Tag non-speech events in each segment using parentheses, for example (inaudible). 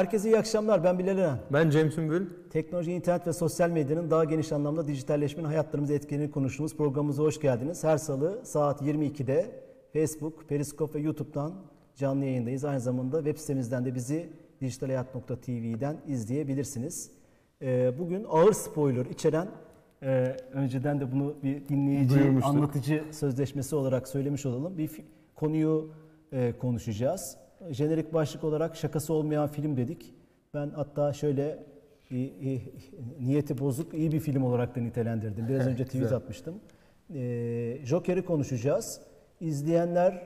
Herkese iyi akşamlar. Ben Bilal Eren. Ben Cem Sümbül. Teknoloji, internet ve sosyal medyanın daha geniş anlamda dijitalleşmenin hayatlarımızı etkilediğini konuştuğumuz programımıza hoş geldiniz. Her salı saat 22'de Facebook, Periscope ve YouTube'dan canlı yayındayız. Aynı zamanda web sitemizden de bizi dijitalhayat.tv'den izleyebilirsiniz. Ee, Bugün ağır spoiler içeren e, önceden de bunu bir dinleyici, anlatıcı sözleşmesi olarak söylemiş olalım. Bir konuyu e, konuşacağız. Jenerik başlık olarak şakası olmayan film dedik. Ben hatta şöyle e, e, niyeti bozuk iyi bir film olarak da nitelendirdim. Biraz önce tweet atmıştım. E, Joker'i konuşacağız. İzleyenler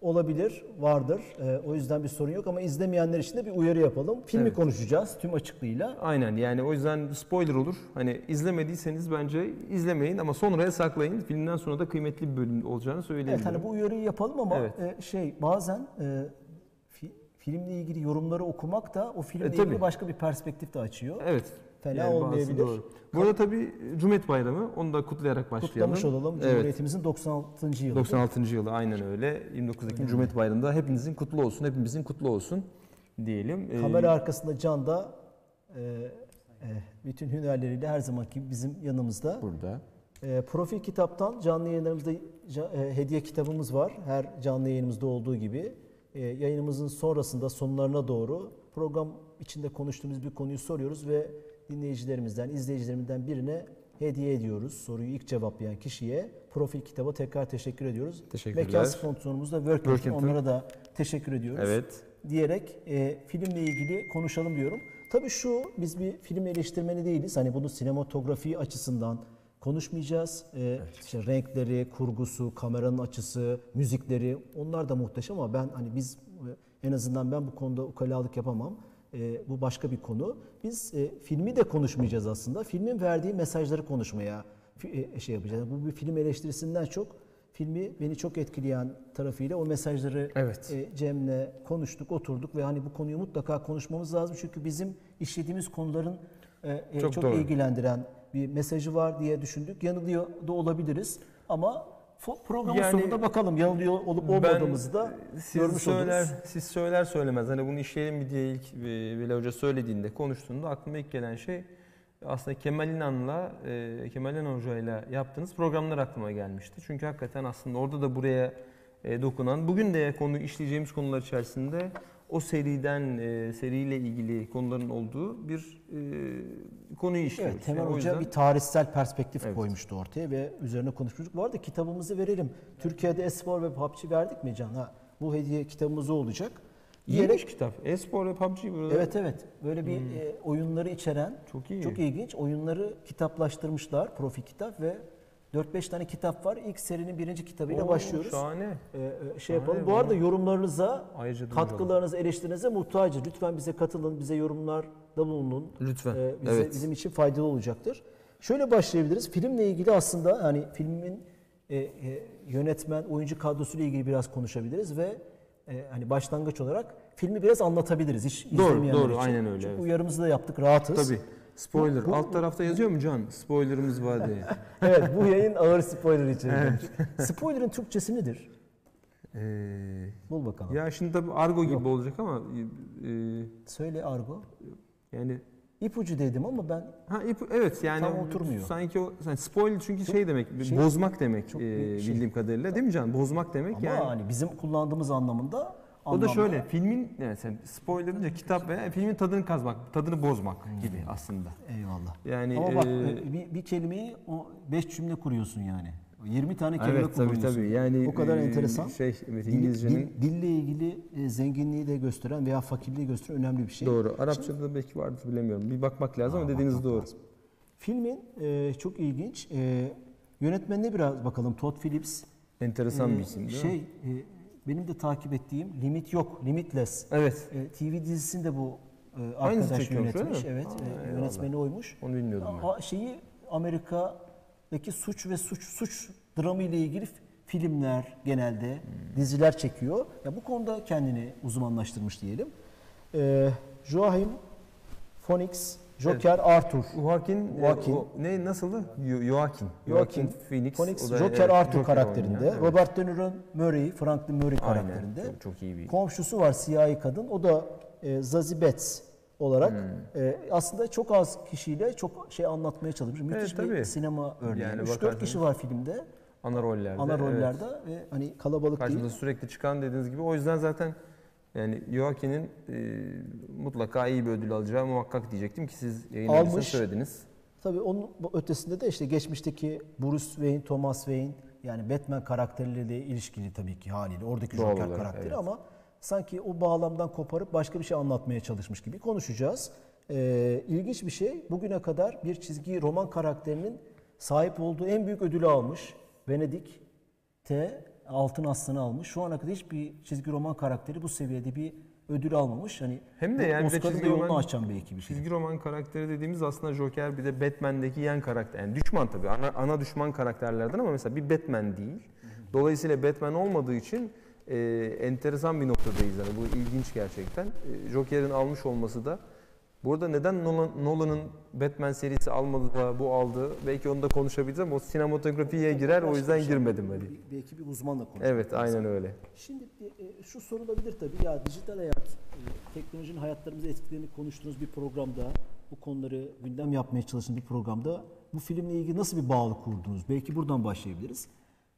olabilir, vardır. E, o yüzden bir sorun yok ama izlemeyenler için de bir uyarı yapalım. Filmi Evet. konuşacağız tüm açıklığıyla. Aynen yani o yüzden spoiler olur. Hani izlemediyseniz bence izlemeyin ama sonraya saklayın. Filmden sonra da kıymetli bir bölüm olacağını Evet söyleyebilirim. hani bu uyarıyı yapalım ama Evet. e, şey bazen e, filmle ilgili yorumları okumak da o filmle E, tabii. ilgili başka bir perspektif de açıyor. Evet. Fena yani olmayabilir. doğru. Bu arada tabii Cumhuriyet Bayramı onu da kutlayarak başlayalım. Kutlamış olalım Evet. Cumhuriyetimizin 96. yılı. 96. yılı aynen öyle. 29 Ekim Cumhuriyet Bayramı'nda hepinizin kutlu olsun, hepimizin kutlu olsun diyelim. Ee, Kamera arkasında Can da e, e, bütün hünerleriyle her zamanki bizim yanımızda. burada. E, profil kitaptan canlı yayınlarımızda e, hediye kitabımız var. Her canlı yayınımızda olduğu gibi. E, yayınımızın sonrasında sonlarına doğru program içinde konuştuğumuz bir konuyu soruyoruz ve dinleyicilerimizden, izleyicilerimizden birine hediye ediyoruz. Soruyu ilk cevaplayan kişiye profil kitaba tekrar teşekkür ediyoruz. Teşekkürler. Mekan sponsorumuz da Workington. Workington. Onlara da teşekkür ediyoruz Evet. diyerek e, filmle ilgili konuşalım diyorum. Tabii şu biz bir film eleştirmeni değiliz. Hani bunu sinematografi açısından konuşmayacağız. E, işte renkleri, kurgusu, kameranın açısı, müzikleri onlar da muhteşem ama ben hani biz e, en azından ben bu konuda ukalalık yapamam. E, bu başka bir konu. Biz e, filmi de konuşmayacağız aslında. Filmin verdiği mesajları konuşmaya e, şey yapacağız. Bu bir film eleştirisinden çok filmi beni çok etkileyen tarafıyla o mesajları Evet. e, Cem'le konuştuk, oturduk ve hani bu konuyu mutlaka konuşmamız lazım. Çünkü bizim işlediğimiz konuların e, e, çok, Çok doğru. ilgilendiren bir mesajı var diye düşündük. Yanılıyor da olabiliriz ama programın Yani sonunda bakalım yanılıyor olup olmadığımızı da görmüş söyler, oluruz. Siz söyler söylemez hani bunu işleyelim mi diye ilk e, Veli Hoca söylediğinde konuştuğunda aklıma ilk gelen şey aslında Kemal İnan'la e, Kemal İnan Hoca'yla yaptığınız programlar aklıma gelmişti. Çünkü hakikaten aslında orada da buraya e, dokunan bugün de konu işleyeceğimiz konular içerisinde o seriden e, seriyle ilgili konuların olduğu bir e, konuyu işliyoruz. Evet, Temel Yani Hoca yüzden- bir tarihsel perspektif Evet. koymuştu ortaya ve üzerine konuşmuştuk. Bu arada kitabımızı verelim. Türkiye'de Espor ve PUBG verdik mi Can? Ha, bu hediye kitabımız olacak. İyiymiş kitap. E-spor ve PUBG burada. Evet evet. Böyle bir e, oyunları içeren Çok iyi. çok ilginç. Oyunları kitaplaştırmışlar. Profi kitap ve 4-5 tane kitap var. İlk serinin birinci kitabıyla Oo, başlıyoruz. Şahane. Ee, e, şey Şahane yapalım. Bu arada yorumlarınıza, katkılarınıza, eleştirinize muhtacız. Lütfen bize katılın, bize yorumlarda bulunun. Lütfen. Ee, bize, evet. Bizim için faydalı olacaktır. Şöyle başlayabiliriz. Filmle ilgili aslında hani filmin e, e, yönetmen, oyuncu kadrosuyla ilgili biraz konuşabiliriz ve e, hani başlangıç olarak filmi biraz anlatabiliriz. Hiç Doğru, doğru, için. aynen öyle, Çünkü evet. uyarımızı da yaptık, rahatız. Tabii. Spoiler. Bu- Alt tarafta yazıyor mu Can? Spoilerımız var diye. (laughs) evet, bu yayın ağır spoiler içeriyor. (laughs) Spoiler'ın Türkçesi nedir? Ee, Bul bakalım. ya şimdi tabii argo gibi olacak ama e, Söyle Argo. yani İpucu dedim ama ben ha ip, evet yani Tam oturmuyor. sanki o yani spoiler çünkü şey demek şey- bozmak demek çok e, şey. bildiğim kadarıyla değil mi Can? Bozmak demek ama yani. hani bizim kullandığımız anlamında O da anlamda- şöyle filmin yani sen spoiler deyince kitap veya filmin tadını kazmak, tadını bozmak gibi aslında. Eyvallah. Yani Ama bak e, bir, bir kelimeyi o 5 cümle kuruyorsun yani. 20 tane kelime evet tabii kullanıyorsun. tabii. Yani o kadar e, enteresan. Şey evet İngilizcenin dil- dille ilgili e, zenginliği de gösteren veya fakirliği gösteren önemli bir şey. doğru. Arapçada da belki vardır bilemiyorum. Bir bakmak lazım ama dediğiniz doğru. lazım. Filmin e, çok ilginç. E, yönetmenine biraz bakalım. Todd Phillips. Enteresan E, bir isim değil şey, mi? e, benim de takip ettiğim Limit Yok, Limitless. Evet. E, TV dizisinde bu e, arkadaş yönetmiş. Evet, Aa, e, yönetmeni oymuş. Onu bilmiyordum ben. A- şeyi Amerika'daki suç ve suç suç dramı ile ilgili filmler genelde Hmm. diziler çekiyor. Ya bu konuda kendini uzmanlaştırmış diyelim. Ee, Joachim Phoenix, Joker Arthur. Joaquin, Joaquin. e, o- ne nasıldı? Yo- Joaquin. Joaquin Joaquin Phoenix. Phoenix, o da, Joker evet, Arthur Joker karakterinde. oynuyor, evet. Robert De Niro'nun Murray, Franklin Murray Aynen, karakterinde. Çok, çok iyi bir. Komşusu var siyahi kadın. O da e, Zazie Betts olarak Hmm. e, aslında çok az kişiyle çok şey anlatmaya çalışmış. Müthiş Evet, bir tabii. sinema örneği. Yani 3-4 bakarsanız- kişi var filmde. Ana rollerde. Ana evet. rollerde ve hani kalabalık Karşımıza değil. sürekli çıkan dediğiniz gibi. O yüzden zaten yani Joaquin'in e, mutlaka iyi bir ödül alacağı muhakkak diyecektim ki siz yayın Almış. söylediniz. Tabii onun ötesinde de işte geçmişteki Bruce Wayne, Thomas Wayne yani Batman karakterleriyle ilişkili tabii ki haliyle oradaki Doğal Joker olarak, karakteri evet. ama sanki o bağlamdan koparıp başka bir şey anlatmaya çalışmış gibi konuşacağız. Ee, ilginç bir şey bugüne kadar bir çizgi roman karakterinin sahip olduğu en büyük ödülü almış. Venedik T Altın Aslanı almış. Şu ana kadar hiçbir çizgi roman karakteri bu seviyede bir ödül almamış. Hani Hem de yani bir de Oscar'ın çizgi da yolunu roman- açan bir şey. Çizgi roman karakteri dediğimiz aslında Joker bir de Batman'deki yan karakter. Yani düşman tabii ana, ana düşman karakterlerden ama mesela bir Batman değil. Dolayısıyla Batman olmadığı için e, enteresan bir noktadayız. Yani bu ilginç gerçekten. E, Joker'in almış olması da Burada neden Nolan- Nolan'ın Batman serisi almadı da bu aldı? Belki onu da konuşabiliriz ama o sinematografiye girer o yüzden girmedim hadi. Belki bir uzmanla konuşalım. Evet aynen öyle. Şimdi e, şu sorulabilir tabii ya dijital hayat, e, teknolojinin hayatlarımızı etkilerini konuştuğunuz bir programda, bu konuları gündem yapmaya çalıştığınız bir programda bu filmle ilgili nasıl bir bağlı kurdunuz? Belki buradan başlayabiliriz.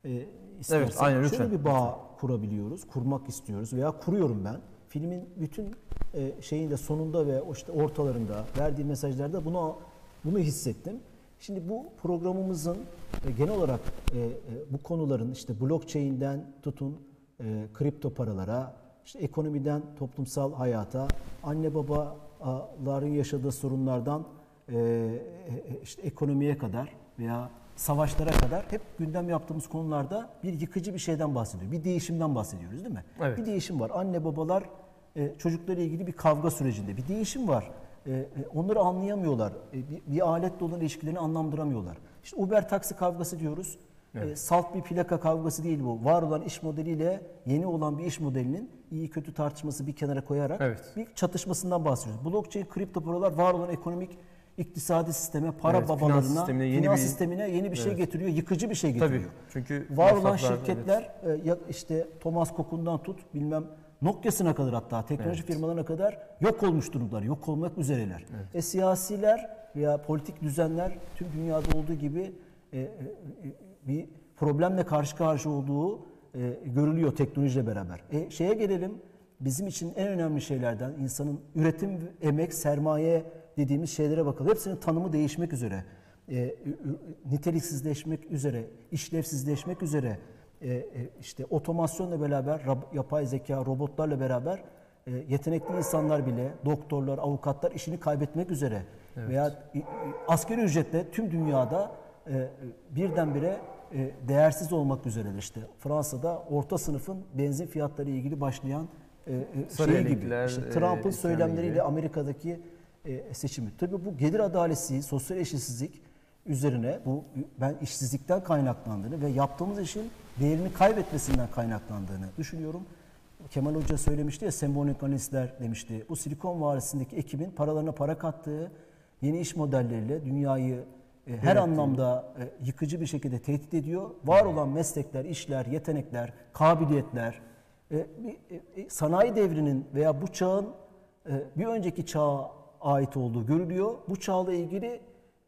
E, istersen aynen, şöyle lütfen. bir bağ kurabiliyoruz, kurmak istiyoruz veya kuruyorum ben. Filmin bütün e, şeyinde sonunda ve işte ortalarında verdiği mesajlarda bunu bunu hissettim. Şimdi bu programımızın e, genel olarak e, e, bu konuların işte blockchain'den tutun e, kripto paralara, işte ekonomiden toplumsal hayata, anne babaların yaşadığı sorunlardan e, e, işte ekonomiye kadar veya savaşlara kadar hep gündem yaptığımız konularda bir yıkıcı bir şeyden bahsediyor. Bir değişimden bahsediyoruz değil mi? Evet. Bir değişim var. Anne babalar e, çocuklarla ilgili bir kavga sürecinde bir değişim var. E, e, onları anlayamıyorlar. E, bir, bir aletle olan ilişkilerini anlamdıramıyorlar. İşte Uber taksi kavgası diyoruz. E, salt bir plaka kavgası değil bu. Var olan iş modeliyle yeni olan bir iş modelinin iyi kötü tartışması bir kenara koyarak Evet. bir çatışmasından bahsediyoruz. Blockchain, kripto paralar var olan ekonomik iktisadi sisteme, para Evet, finans babalarına, sistemine yeni finans bir- sistemine yeni bir şey Evet. getiriyor, yıkıcı bir şey Tabii. getiriyor. Çünkü Var olan şirketler e, ya işte Thomas Cook'undan tut bilmem Nokia'sına kadar hatta teknoloji firmalarına kadar yok olmuş durumdalar. Yok olmak üzereler. E siyasiler veya politik düzenler tüm dünyada olduğu gibi e, e, e, bir problemle karşı karşıya olduğu e, görülüyor teknolojiyle beraber. E, şeye gelelim. Bizim için en önemli şeylerden insanın üretim, emek, sermaye dediğimiz şeylere bakalım. Hepsinin tanımı değişmek üzere. E, niteliksizleşmek üzere, işlevsizleşmek üzere, işte otomasyonla beraber, rab- yapay zeka, robotlarla beraber e, yetenekli insanlar bile, doktorlar, avukatlar işini kaybetmek üzere veya i- i- asgari ücretle tüm dünyada e, e, birdenbire e, değersiz olmak üzereler. İşte Fransa'da orta sınıfın benzin fiyatları ile ilgili başlayan e, e, şey gibi. İşte e, Trump'ın söylemleriyle gibi. Amerika'daki e, seçimi. Tabii bu gelir adaletsizliği, sosyal eşitsizlik üzerine bu ben işsizlikten kaynaklandığını ve yaptığımız işin değerini kaybetmesinden kaynaklandığını düşünüyorum. Kemal Hoca söylemişti ya sembolik analistler demişti. Bu Silikon Vadisi'ndeki ekibin paralarına para kattığı yeni iş modelleriyle dünyayı e, her anlamda e, yıkıcı bir şekilde tehdit ediyor. Var olan meslekler, işler, yetenekler, kabiliyetler, e, bir, e, e, sanayi devrinin veya bu çağın e, bir önceki çağa ait olduğu görülüyor. Bu çağla ilgili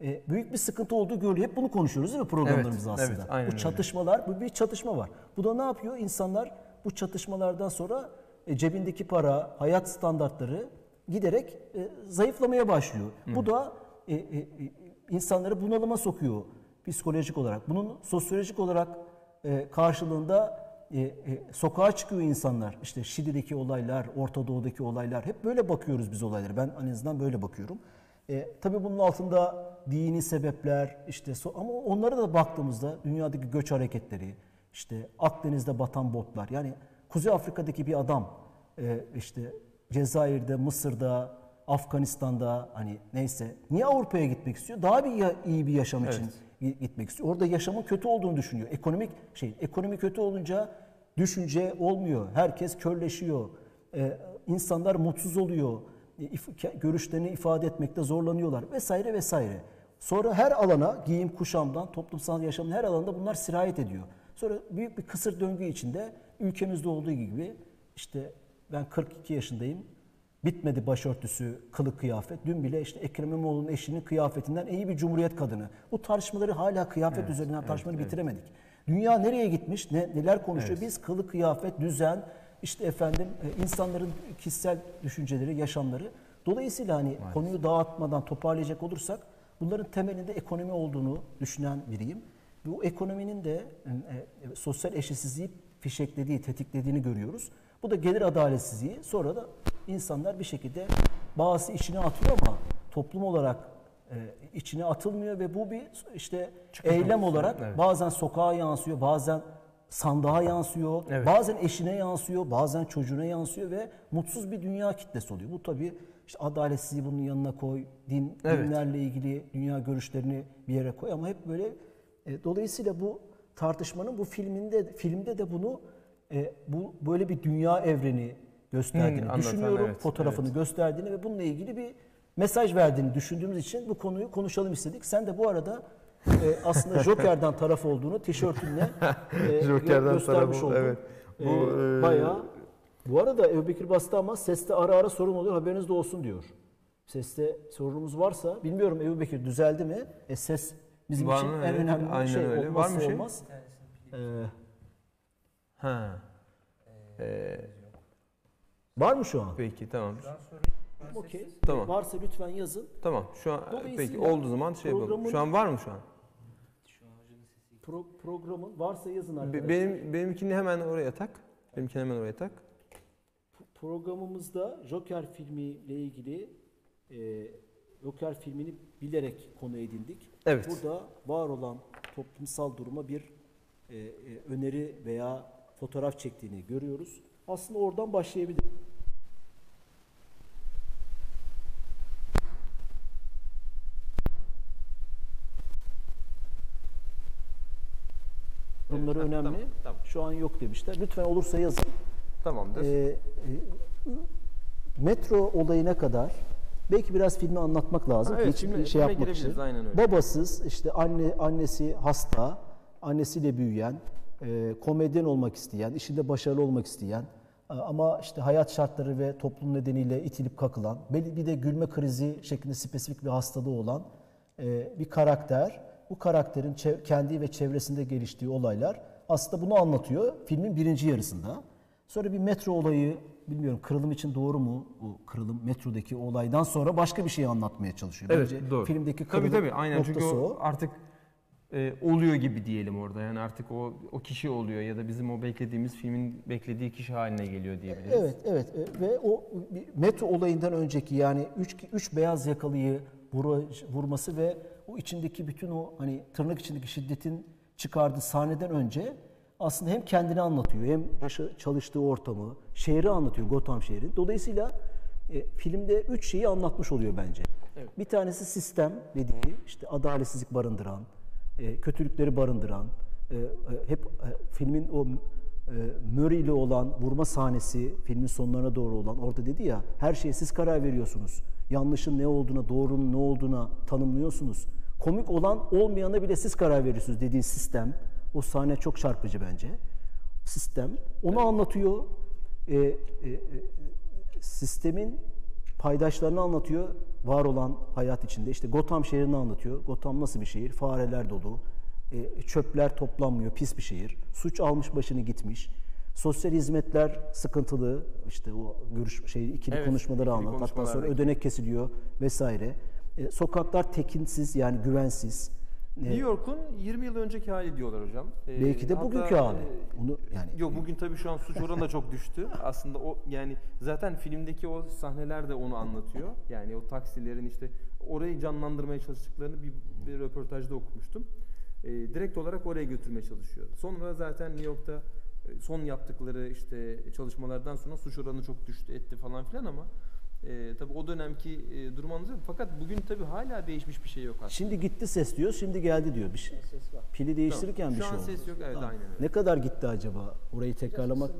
e, büyük bir sıkıntı olduğu görülüyor. Hep bunu konuşuyoruz değil mi programlarımızda Evet, aslında? evet, aynen bu öyle. çatışmalar, bu bir çatışma var. Bu da ne yapıyor? İnsanlar bu çatışmalardan sonra e, cebindeki para, hayat standartları giderek e, zayıflamaya başlıyor. Bu da e, e, e, insanları bunalıma sokuyor psikolojik olarak. Bunun sosyolojik olarak e, karşılığında e, e, sokağa çıkıyor insanlar. İşte Şili'deki olaylar, Orta Doğu'daki olaylar. Hep böyle bakıyoruz biz olaylara. Ben en azından böyle bakıyorum. E, tabii bunun altında dini sebepler, işte so- ama onlara da baktığımızda dünyadaki göç hareketleri, işte Akdeniz'de batan botlar. Yani Kuzey Afrika'daki bir adam, e, işte Cezayir'de, Mısır'da, Afganistan'da hani neyse niye Avrupa'ya gitmek istiyor? Daha bir iyi bir yaşam için gi- gitmek istiyor. Orada yaşamın kötü olduğunu düşünüyor. Ekonomik şey, ekonomi kötü olunca düşünce olmuyor. Herkes körleşiyor. Ee, insanlar mutsuz oluyor. E, görüşlerini ifade etmekte zorlanıyorlar vesaire vesaire. Sonra her alana giyim kuşamdan toplumsal yaşamın her alanında bunlar sirayet ediyor. Sonra büyük bir kısır döngü içinde ülkemizde olduğu gibi işte ben 42 yaşındayım. Bitmedi başörtüsü, kılık kıyafet. Dün bile işte Ekrem İmamoğlu'nun eşinin kıyafetinden iyi bir cumhuriyet kadını. Bu tartışmaları hala kıyafet üzerinden tartışmaları bitiremedik. Dünya nereye gitmiş? Ne, neler konuşuyor? Biz kılık kıyafet, düzen, işte efendim e, insanların kişisel düşünceleri, yaşamları. Dolayısıyla hani konuyu dağıtmadan toparlayacak olursak bunların temelinde ekonomi olduğunu düşünen biriyim. Bu ekonominin de e, e, sosyal eşitsizliği fişeklediği, tetiklediğini görüyoruz. Bu da gelir adaletsizliği. Sonra da insanlar bir şekilde bazı içine atıyor ama toplum olarak e, içine atılmıyor ve bu bir işte eylem olarak evet. bazen sokağa yansıyor, bazen sandığa yansıyor, Evet. bazen eşine yansıyor, bazen çocuğuna yansıyor ve mutsuz bir dünya kitlesi oluyor. Bu tabii işte adaletsizliği bunun yanına koy, din, Evet. dinlerle ilgili dünya görüşlerini bir yere koy ama hep böyle e, dolayısıyla bu tartışmanın bu filminde filmde de bunu e, bu böyle bir dünya evreni gösterdiğini Hmm, anlatan, düşünüyorum. evet, fotoğrafını gösterdiğini ve bununla ilgili bir mesaj verdiğini düşündüğümüz için bu konuyu konuşalım istedik. Sen de bu arada e, aslında Joker'dan taraf olduğunu tişörtünle (laughs) e, Joker'den göstermiş taraf ol- oldun. evet. Bu Bu, e, bayağı bu arada Ebu Bekir bastı ama seste ara ara sorun oluyor haberiniz de olsun diyor. Seste sorunumuz varsa bilmiyorum Ebu Bekir düzeldi mi? E, ses bizim Var için mı? en önemli aynen şey öyle. Var olmazsa mı şey? olmaz. Ee, Ha. Ee, var mı şu an? peki tamam. Okey. Tamam. Varsa lütfen yazın. Tamam. Şu an Dolayısıyla peki olduğu zaman şey yapalım. programın- Şu an var mı şu an? Pro- programın varsa yazın Be- arkadaşlar. benim benimkini hemen oraya tak. Benimkini hemen oraya tak. Programımızda Joker filmiyle ilgili e, Joker filmini bilerek konu edindik. Evet. Burada var olan toplumsal duruma bir e, e, öneri veya fotoğraf çektiğini görüyoruz. Aslında oradan başlayabilir. Bunları önemli. tamam, tamam. Şu an yok demişler. Lütfen olursa yazın. Tamamdır. Ee, e, metro olayına kadar belki biraz filmi anlatmak lazım. Ha, evet, Hiç filme- şey filme yapmak girebiliriz, için. aynen öyle. Babasız, işte anne annesi hasta, annesiyle büyüyen, e, komedyen olmak isteyen, işinde başarılı olmak isteyen e, ama işte hayat şartları ve toplum nedeniyle itilip kakılan, bir de gülme krizi şeklinde spesifik bir hastalığı olan e, bir karakter. Bu karakterin kendi ve çevresinde geliştiği olaylar aslında bunu anlatıyor filmin birinci yarısında. Sonra bir metro olayı, bilmiyorum kırılım için doğru mu o kırılım metrodaki olaydan sonra başka bir şey anlatmaya çalışıyor. Evet Bence doğru. filmdeki tabii kırılım tabii aynen çünkü noktası o artık e, oluyor gibi diyelim orada. Yani artık o o kişi oluyor ya da bizim o beklediğimiz filmin beklediği kişi haline geliyor diyebiliriz. Evet, evet E, ve o metro olayından önceki yani üç, üç beyaz yakalıyı vura- vurması ve o içindeki bütün o hani tırnak içindeki şiddetin çıkardığı sahneden önce aslında hem kendini anlatıyor hem yaşa- çalıştığı ortamı, şehri anlatıyor Gotham şehri. Dolayısıyla e, filmde üç şeyi anlatmış oluyor bence. Bir tanesi sistem dediği işte adaletsizlik barındıran, e, kötülükleri barındıran, e, e, hep e, filmin o e, Murray ile olan vurma sahnesi filmin sonlarına doğru olan orada dedi ya her şeye siz karar veriyorsunuz. Yanlışın ne olduğuna, doğrunun ne olduğuna tanımlıyorsunuz. Komik olan olmayana bile siz karar veriyorsunuz dediği sistem. O sahne çok çarpıcı bence. Sistem. Onu anlatıyor. E, e, e, sistemin paydaşlarını anlatıyor. Var olan hayat içinde. İşte Gotham şehrini anlatıyor. Gotham nasıl bir şehir? Fareler dolu. E, çöpler toplanmıyor. Pis bir şehir. Suç almış başını gitmiş. Sosyal hizmetler sıkıntılı. İşte o görüş şey ikili Evet, konuşmaları ikili anlat. Hatta sonra ödenek kesiliyor vesaire. E, sokaklar tekinsiz yani güvensiz. New York'un 20 yıl önceki hali diyorlar hocam. Ee, belki de hatta, bugünkü hali. e, Onu yani Yok bugün tabii şu an suç oranı da çok düştü. (laughs) Aslında o yani zaten filmdeki o sahneler de onu anlatıyor. Yani o taksilerin işte orayı canlandırmaya çalıştıklarını bir, bir röportajda okumuştum. Ee, direkt olarak oraya götürmeye çalışıyor. Sonra zaten New York'ta e, son yaptıkları işte çalışmalardan sonra suç oranı çok düştü etti falan filan ama e, tabii o dönemki e, durum anlatıyor. Fakat bugün tabii hala değişmiş bir şey yok aslında. şimdi gitti ses diyor, şimdi geldi diyor. Bir şey, pili değiştirirken Tamam. bir Şu şey an oldu. ses yok evet Tamam. aynen öyle. Ne kadar gitti acaba? Orayı tekrarlamak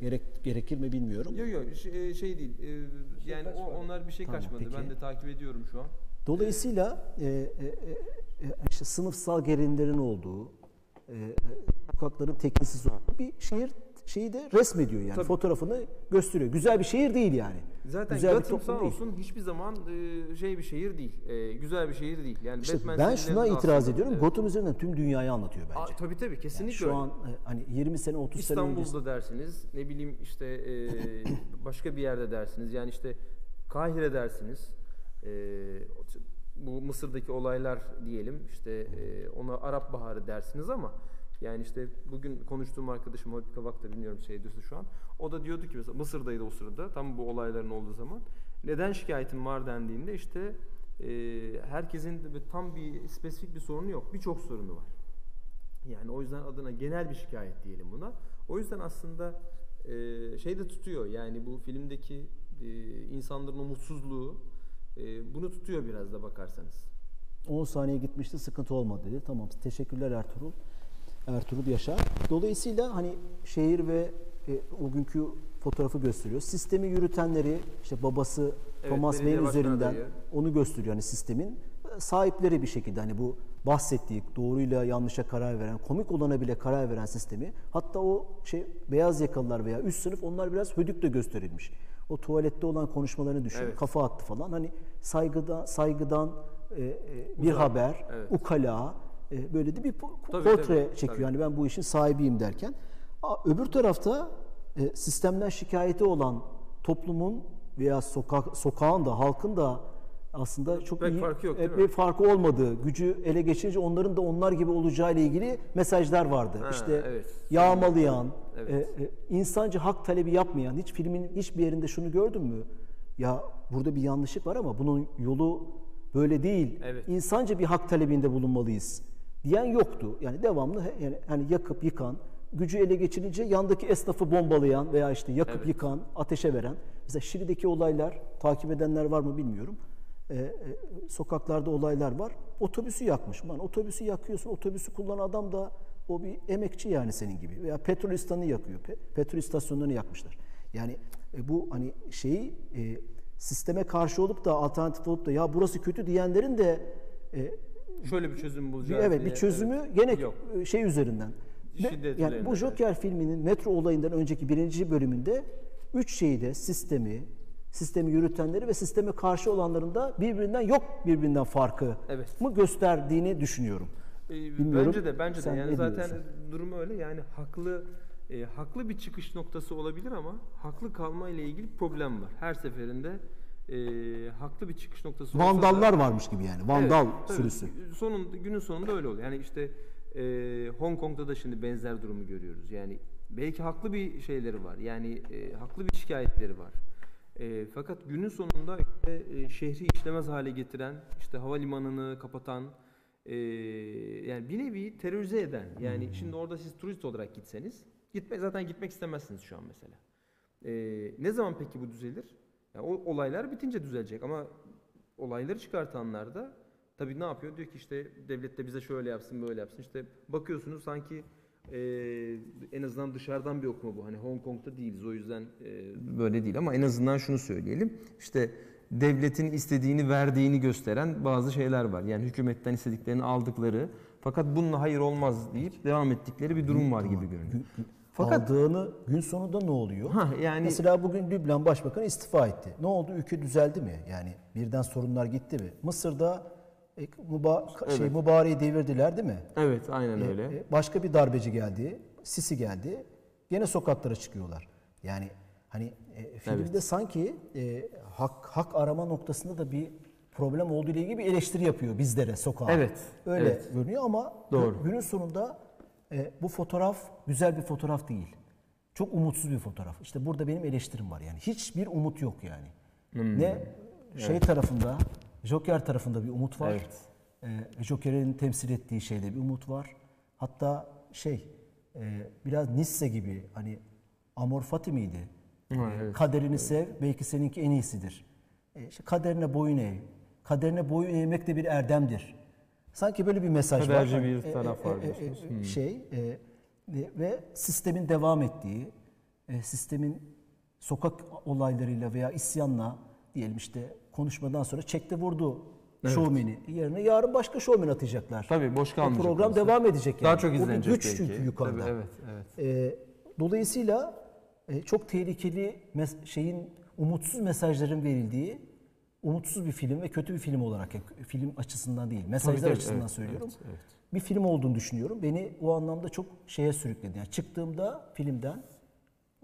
gerek, gerekir mi bilmiyorum. Yok yok şey, şey değil. Ee, yani o, onlar bir şey Tamam, kaçmadı. peki. Ben de takip ediyorum şu an. Dolayısıyla e, e, e, e, işte sınıfsal gerilimlerin olduğu, e, e, sokakların tekinsiz olduğu bir şehir şeyi de resmediyor yani. Tabii. Fotoğrafını gösteriyor. Güzel bir şehir değil yani. Zaten Güzel Gotham sağ değil. olsun hiçbir zaman e, şey bir şehir değil. E, güzel bir şehir değil. Yani İşte Batman ben şuna itiraz ediyorum. Evet. Gotham üzerinden tüm dünyayı anlatıyor bence. Aa, tabii tabii kesinlikle Şu öyle. an e, hani 20 sene 30 sene öncesi. İstanbul'da dersiniz, ne bileyim işte e, (coughs) başka bir yerde dersiniz. Yani işte Kahire dersiniz. E, bu Mısır'daki olaylar diyelim işte e, ona Arap Baharı dersiniz ama yani işte bugün konuştuğum arkadaşım Habib Kavak da bilmiyorum şeydi şu an. O da diyordu ki mesela Mısır'daydı o sırada tam bu olayların olduğu zaman. Neden şikayetim var dendiğinde işte e, herkesin de tam bir spesifik bir sorunu yok. Birçok sorunu var. Yani o yüzden adına genel bir şikayet diyelim buna. O yüzden aslında e, şey de tutuyor. Yani bu filmdeki e, insanların umutsuzluğu e, bunu tutuyor biraz da bakarsanız. 10 saniye gitmişti sıkıntı olmadı dedi. Tamam teşekkürler Ertuğrul. Ertuğrul Yaşar. Dolayısıyla hani şehir ve e, o günkü fotoğrafı gösteriyor. Sistemi yürütenleri işte babası Evet, Thomas Mann üzerinden adayı. onu gösteriyor hani sistemin sahipleri bir şekilde hani bu bahsettiği doğruyla yanlışa karar veren komik olana bile karar veren sistemi hatta o şey beyaz yakalılar veya üst sınıf onlar biraz hödükle gösterilmiş. O tuvalette olan konuşmalarını düşün. Evet. Kafa attı falan. Hani saygıdan saygıdan e, e, bir Uzak, haber, evet. ukala e, böyle de bir Tabii, portre tabii, çekiyor. tabii. Yani ben bu işin sahibiyim derken. Öbür tarafta e, sistemden şikayeti olan toplumun veya sokak sokağın da halkın da aslında çok Pek iyi farkı yok, e, bir farkı olmadığı, gücü ele geçirince onların da onlar gibi olacağı ile ilgili mesajlar vardı. Ha, işte evet. yağmalayan, Evet. e, e, insancı hak talebi yapmayan, hiç filmin hiçbir yerinde şunu gördün mü? Ya burada bir yanlışlık var ama bunun yolu böyle değil. Evet. İnsanca bir hak talebinde bulunmalıyız diyen yoktu. Yani devamlı yani hani yakıp yıkan, gücü ele geçirince yandaki esnafı bombalayan veya işte yakıp Evet. yıkan, ateşe veren. Mesela Şili'deki olaylar takip edenler var mı bilmiyorum. Ee, e, sokaklarda olaylar var. Otobüsü yakmış. Lan otobüsü yakıyorsun. Otobüsü kullanan adam da o bir emekçi yani senin gibi. Veya petrol istasyonunu yakıyor. Pe- petrol istasyonlarını yakmışlar. Yani e, bu hani şeyi e, sisteme karşı olup da alternatif olup da ya burası kötü diyenlerin de e, Şöyle bir çözüm bulacağız evet diye. bir çözümü Evet. gene Yok. şey üzerinden. Şiddet yani bu evet. Joker filminin metro olayından önceki birinci bölümünde üç şeyi de sistemi, sistemi yürütenleri ve sisteme karşı olanların da birbirinden yok birbirinden farkı Evet. mı gösterdiğini düşünüyorum. Ee, Bilmiyorum. Bence de bence de Sen yani zaten diyorsun? durum öyle yani haklı e, haklı bir çıkış noktası olabilir ama haklı kalma ile ilgili problem var. Her seferinde e, haklı bir çıkış noktası olsa da- Vandallar varmış gibi yani. Vandal Evet, sürüsü. Sonun, günün sonunda öyle oluyor. Yani işte e, Hong Kong'da da şimdi benzer durumu görüyoruz. Yani belki haklı bir şeyleri var. Yani e, haklı bir şikayetleri var. E, fakat günün sonunda işte, e, şehri işlemez hale getiren, işte havalimanını kapatan, e, yani bir nevi terörize eden. Yani şimdi orada siz turist olarak gitseniz, gitme zaten gitmek istemezsiniz şu an mesela. E, ne zaman peki bu düzelir? Yani o olaylar bitince düzelecek ama olayları çıkartanlar da tabii ne yapıyor? Diyor ki işte devlet de bize şöyle yapsın böyle yapsın. İşte bakıyorsunuz sanki e, en azından dışarıdan bir okuma bu. Hani Hong Kong'da değiliz o yüzden e, böyle değil ama en azından şunu söyleyelim. İşte devletin istediğini verdiğini gösteren bazı şeyler var. Yani hükümetten istediklerini aldıkları fakat bununla hayır olmaz deyip devam ettikleri bir durum var gibi görünüyor. Fakat Aldığını gün sonunda ne oluyor? ha yani Mesela bugün Lübnan Başbakanı istifa etti. Ne oldu? Ülke düzeldi mi? Yani birden sorunlar gitti mi? Mısır'da e, müba şey mübareği devirdiler değil mi? evet aynen öyle. E, Başka bir darbeci geldi. Sisi geldi. Gene sokaklara çıkıyorlar. Yani hani e, filmde sanki e, hak hak arama noktasında da bir problem olduğu ile ilgili bir eleştiri yapıyor bizlere sokağa. Evet, Öyle evet. görünüyor ama Doğru. günün sonunda e, bu fotoğraf güzel bir fotoğraf değil. Çok umutsuz bir fotoğraf. İşte burada benim eleştirim var yani. Hiçbir umut yok yani. Hmm. Ne şey tarafında, Joker tarafında bir umut var. Evet. Ee, Joker'in temsil ettiği şeyde bir umut var. Hatta şey e, biraz Nisse gibi hani Amor Fati miydi? Ee, evet. Kaderini sev belki seninki en iyisidir. E, işte kaderine boyun eğ. Kaderine boyun eğmek de bir erdemdir. Sanki böyle bir mesaj Kaderci var. bir Hani, taraf var e, diyorsunuz. Hmm. Şey e, e, ve sistemin devam ettiği, e, sistemin sokak olaylarıyla veya isyanla diyelim işte konuşmadan sonra çekte vurdu şovmeni. Yerine yarın başka şovmen atacaklar. Tabii boş O kalmayacak. program orası. devam edecek yani. Daha çok O bir izlenecek güç belki. çünkü yukarıda. Tabii, evet, evet. Ee, Dolayısıyla e, çok tehlikeli mes- şeyin umutsuz mesajların verildiği umutsuz bir film ve kötü bir film olarak film açısından değil mesajlar tabii, açısından evet, söylüyorum. evet, evet. Bir film olduğunu düşünüyorum. Beni o anlamda çok şeye sürükledi. Yani çıktığımda filmden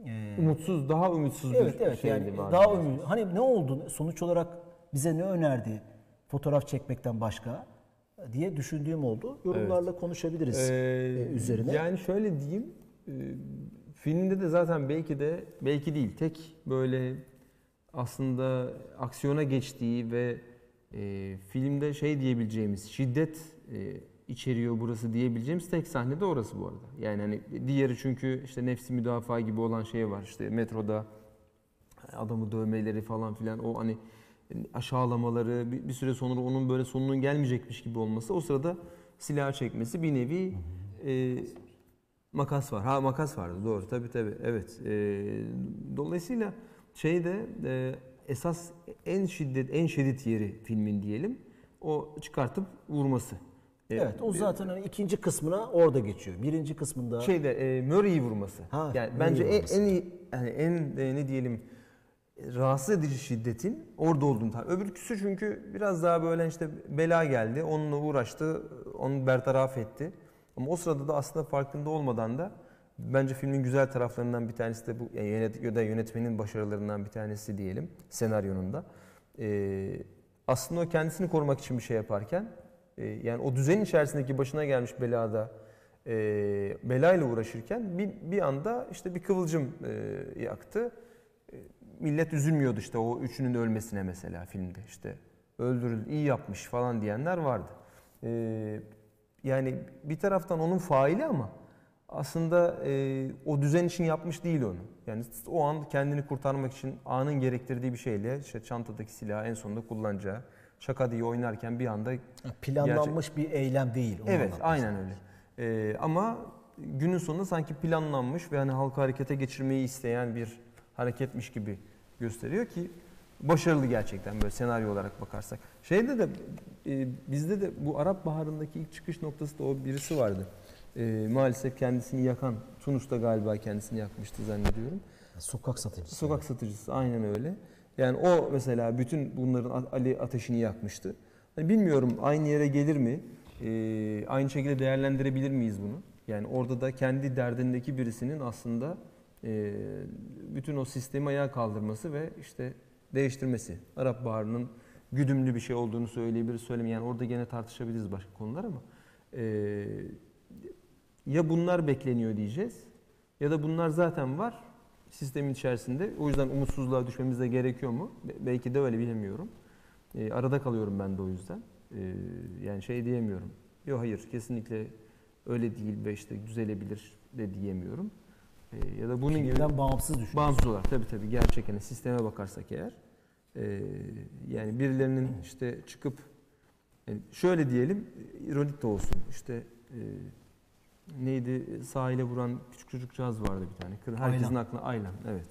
e, Umutsuz, daha umutsuz evet bir evet şeydi yani bazen. daha ümit. Hani ne oldu? Sonuç olarak bize ne önerdi? Fotoğraf çekmekten başka diye düşündüğüm oldu. Yorumlarla konuşabiliriz Ee, e, üzerine. Yani şöyle diyeyim, e, filmde de zaten belki de belki değil tek böyle aslında aksiyona geçtiği ve e, filmde şey diyebileceğimiz şiddet e, içeriyor burası diyebileceğimiz tek sahne de orası bu arada. Yani hani diğeri çünkü işte nefsi müdafaa gibi olan şey var işte metroda adamı dövmeleri falan filan o hani aşağılamaları bir, bir süre sonra onun böyle sonunun gelmeyecekmiş gibi olması o sırada silah çekmesi bir nevi e, makas var. Ha makas vardı doğru tabi tabi evet. E, dolayısıyla şeyde e, esas en şiddet en şiddet yeri filmin diyelim o çıkartıp vurması. E, evet o zaten hani ikinci kısmına orada geçiyor. Birinci kısmında şeyde e, Murray'i vurması. Ha, yani Murray'i bence en, vurması. en iyi yani en e, ne diyelim rahatsız edici şiddetin orada olduğunu tar. Öbürküsü çünkü biraz daha böyle işte bela geldi. Onunla uğraştı. Onu bertaraf etti. Ama o sırada da aslında farkında olmadan da bence filmin güzel taraflarından bir tanesi de bu yani yönetmenin başarılarından bir tanesi diyelim senaryonun da. Ee, aslında o kendisini korumak için bir şey yaparken e, yani o düzenin içerisindeki başına gelmiş belada e, belayla uğraşırken bir, bir anda işte bir kıvılcım e, yaktı. E, millet üzülmüyordu işte o üçünün ölmesine mesela filmde işte öldürüldü iyi yapmış falan diyenler vardı. E, yani bir taraftan onun faili ama aslında e, o düzen için yapmış değil onu. Yani o an kendini kurtarmak için anın gerektirdiği bir şeyle işte çantadaki silahı en sonunda kullanacağı şaka diye oynarken bir anda planlanmış bir eylem değil. Evet, aynen öyle. Ee, ama günün sonunda sanki planlanmış ve hani halkı harekete geçirmeyi isteyen bir hareketmiş gibi gösteriyor ki başarılı gerçekten böyle senaryo olarak bakarsak. Şeyde de e, bizde de bu Arap Baharı'ndaki ilk çıkış noktası da o birisi vardı. E, maalesef kendisini yakan, Tunus'ta galiba kendisini yakmıştı zannediyorum. Sokak satıcısı. Sokak satıcısı aynen öyle. Yani o mesela bütün bunların Ali ateşini yakmıştı. Hani bilmiyorum aynı yere gelir mi? Ee, aynı şekilde değerlendirebilir miyiz bunu? Yani orada da kendi derdindeki birisinin aslında e, bütün o sistemi ayağa kaldırması ve işte değiştirmesi. Arap Baharı'nın güdümlü bir şey olduğunu söyleyebiliriz, söylemeyiz. Yani orada gene tartışabiliriz başka konular ama e, ya bunlar bekleniyor diyeceğiz ya da bunlar zaten var sistemin içerisinde. O yüzden umutsuzluğa düşmemiz de gerekiyor mu? Be- Belki de öyle bilemiyorum. E, arada kalıyorum ben de o yüzden. E, yani şey diyemiyorum. Yok hayır kesinlikle öyle değil ve işte düzelebilir de diyemiyorum. E, ya da bunun gibi Filmden bağımsız düşün. bağımsız olarak tabii tabii gerçek hani sisteme bakarsak eğer e, yani birilerinin işte çıkıp yani şöyle diyelim ironik de olsun işte e, neydi sahile vuran küçük çocukcağız vardı bir tane. Kır- Herkesin Aylan. aklına Aylan evet.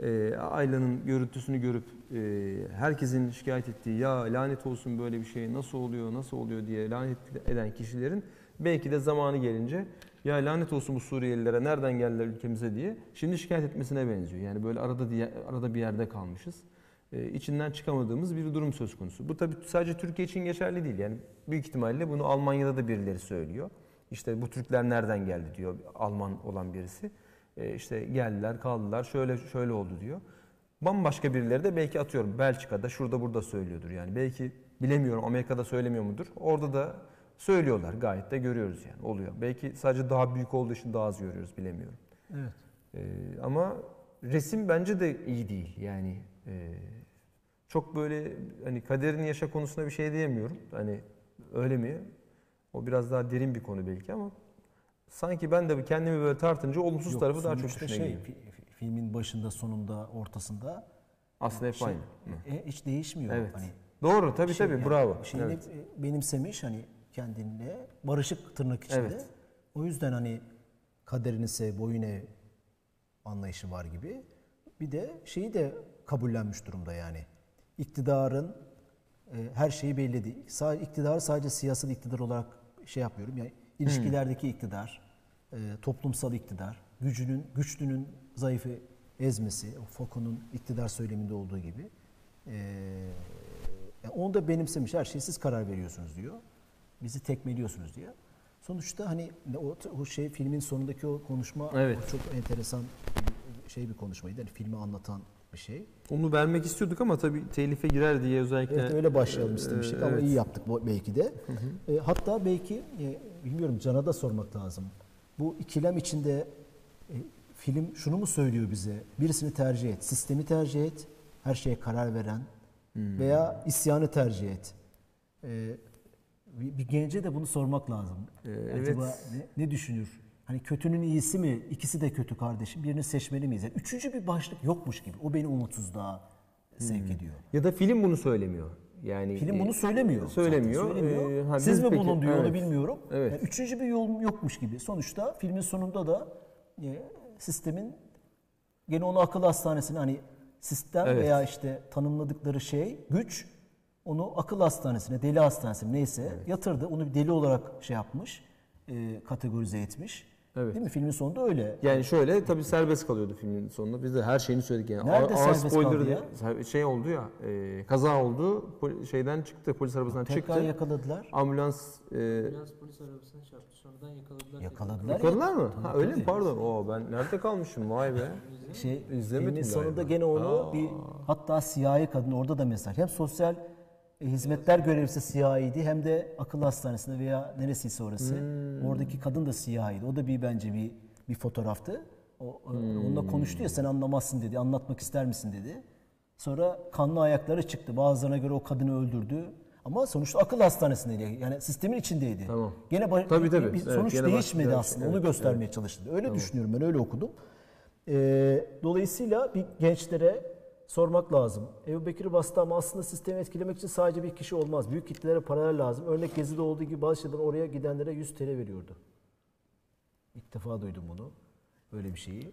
E, Aylan'ın görüntüsünü görüp e, herkesin şikayet ettiği ya lanet olsun böyle bir şey nasıl oluyor nasıl oluyor diye lanet eden kişilerin belki de zamanı gelince ya lanet olsun bu Suriyelilere nereden geldiler ülkemize diye şimdi şikayet etmesine benziyor. Yani böyle arada diye, arada bir yerde kalmışız. Ee, içinden çıkamadığımız bir durum söz konusu. Bu tabii sadece Türkiye için geçerli değil. Yani büyük ihtimalle bunu Almanya'da da birileri söylüyor. İşte bu Türkler nereden geldi diyor Alman olan birisi. Ee, işte geldiler, kaldılar, şöyle şöyle oldu diyor. Bambaşka birileri de belki atıyorum Belçika'da, şurada burada söylüyordur yani. Belki bilemiyorum Amerika'da söylemiyor mudur? Orada da söylüyorlar gayet de görüyoruz yani oluyor. Belki sadece daha büyük olduğu için daha az görüyoruz bilemiyorum. Evet. Ee, ama resim bence de iyi değil yani. e, çok böyle hani kaderini yaşa konusunda bir şey diyemiyorum. Hani öyle mi? O biraz daha derin bir konu belki ama sanki ben de kendimi böyle tartınca olumsuz Yok, tarafı daha çok düşüne şey, geliyor. fi- fi- filmin başında, sonunda, ortasında Aslında hep şey, aynı. e, hiç değişmiyor. Evet. Hani Doğru tabii şey tabii yani, bravo. Şeyini Evet. benimsemiş hani kendinle barışık tırnak içinde. Evet. O yüzden hani kaderini sev, boyun ev anlayışı var gibi. Bir de şeyi de kabullenmiş durumda yani. İktidarın e, her şeyi belli değil. Sadece iktidar sadece siyasal iktidar olarak şey yapmıyorum. Yani ilişkilerdeki iktidar, e, toplumsal iktidar, gücünün, güçlünün zayıfı ezmesi, Foucault'un iktidar söyleminde olduğu gibi. Ee, yani onu da benimsemiş. Her şeyi siz karar veriyorsunuz diyor. Bizi tekmeliyorsunuz diyor. Sonuçta hani o, o şey filmin sonundaki o konuşma Evet. o çok enteresan şey bir konuşmaydı. Yani filmi anlatan bir şey. Onu vermek istiyorduk ama tabii telife girer diye özellikle. Evet öyle başlayalım istemiştik Ee, ama evet. iyi yaptık belki de. Hı hı. E, hatta belki e, bilmiyorum Can'a da sormak lazım. Bu ikilem içinde e, film şunu mu söylüyor bize? Birisini tercih et, sistemi tercih et, her şeye karar veren Hmm. veya isyanı tercih et. E, bir, gence de bunu sormak lazım. Ee, evet. Acaba ne, ne düşünür? Hani kötünün iyisi mi? İkisi de kötü kardeşim. Birini seçmeli miyiz? Yani üçüncü bir başlık yokmuş gibi. O beni umutsuzluğa sevk ediyor. Ya da film bunu söylemiyor. Yani Film e, bunu söylemiyor. Söylemiyor. zaten, söylemiyor. Ee, ha, Siz mi peki- bulun diyor onu evet. bilmiyorum. Evet. Yani üçüncü bir yol yokmuş gibi. Sonuçta filmin sonunda da e, sistemin gene onu akıl hastanesine hani sistem Evet. veya işte tanımladıkları şey güç onu akıl hastanesine, deli hastanesine neyse yatırdı. Onu bir deli olarak şey yapmış, e, kategorize etmiş. Evet. Değil mi? Filmin sonunda öyle. Yani şöyle tabii serbest kalıyordu filmin sonunda. Biz de her şeyini söyledik yani. Nerede Ağır- serbest spoiler kaldı diye- Şey oldu ya, e, kaza oldu. Pol- şeyden çıktı, polis arabasından Tekrar çıktı. yakaladılar. Ambulans e, Biraz polis arabasına çarptı. Sonradan yakaladılar. Yakaladılar. ya. Yakaladılar mı? Ha öyle mi? tabii. Pardon. Oo ben nerede kalmışım? Vay be. şey İzlemedim filmin sonunda galiba. gene onu Aa. bir hatta siyahi kadın orada da mesaj. Hem sosyal hizmetler görevlisi siyahiydi hem de akıl hastanesinde veya neresiyse orası. Hmm. Oradaki kadın da siyahiydi. O da bir bence bir bir fotoğraftı. O, o- Hmm. onunla konuştu ya sen anlamazsın dedi. Anlatmak ister misin dedi. Sonra kanlı ayakları çıktı. Bazılarına göre o kadını öldürdü. Ama sonuçta akıl hastanesindeydi. Yani sistemin içindeydi. Tamam. Gene ba- Tabii, tabii. bir- Evet, sonuç gene değişmedi bir aslında. şey. Onu Evet, göstermeye çalıştı. Öyle düşünüyorum ben öyle okudum. Ee, dolayısıyla bir gençlere sormak lazım. Ebu Bekir bastı ama aslında sistemi etkilemek için sadece bir kişi olmaz. Büyük kitlelere paralar lazım. Örnek Gezi'de olduğu gibi bazı şeyden oraya gidenlere 100 TL veriyordu. İlk defa duydum bunu. Böyle bir şeyi.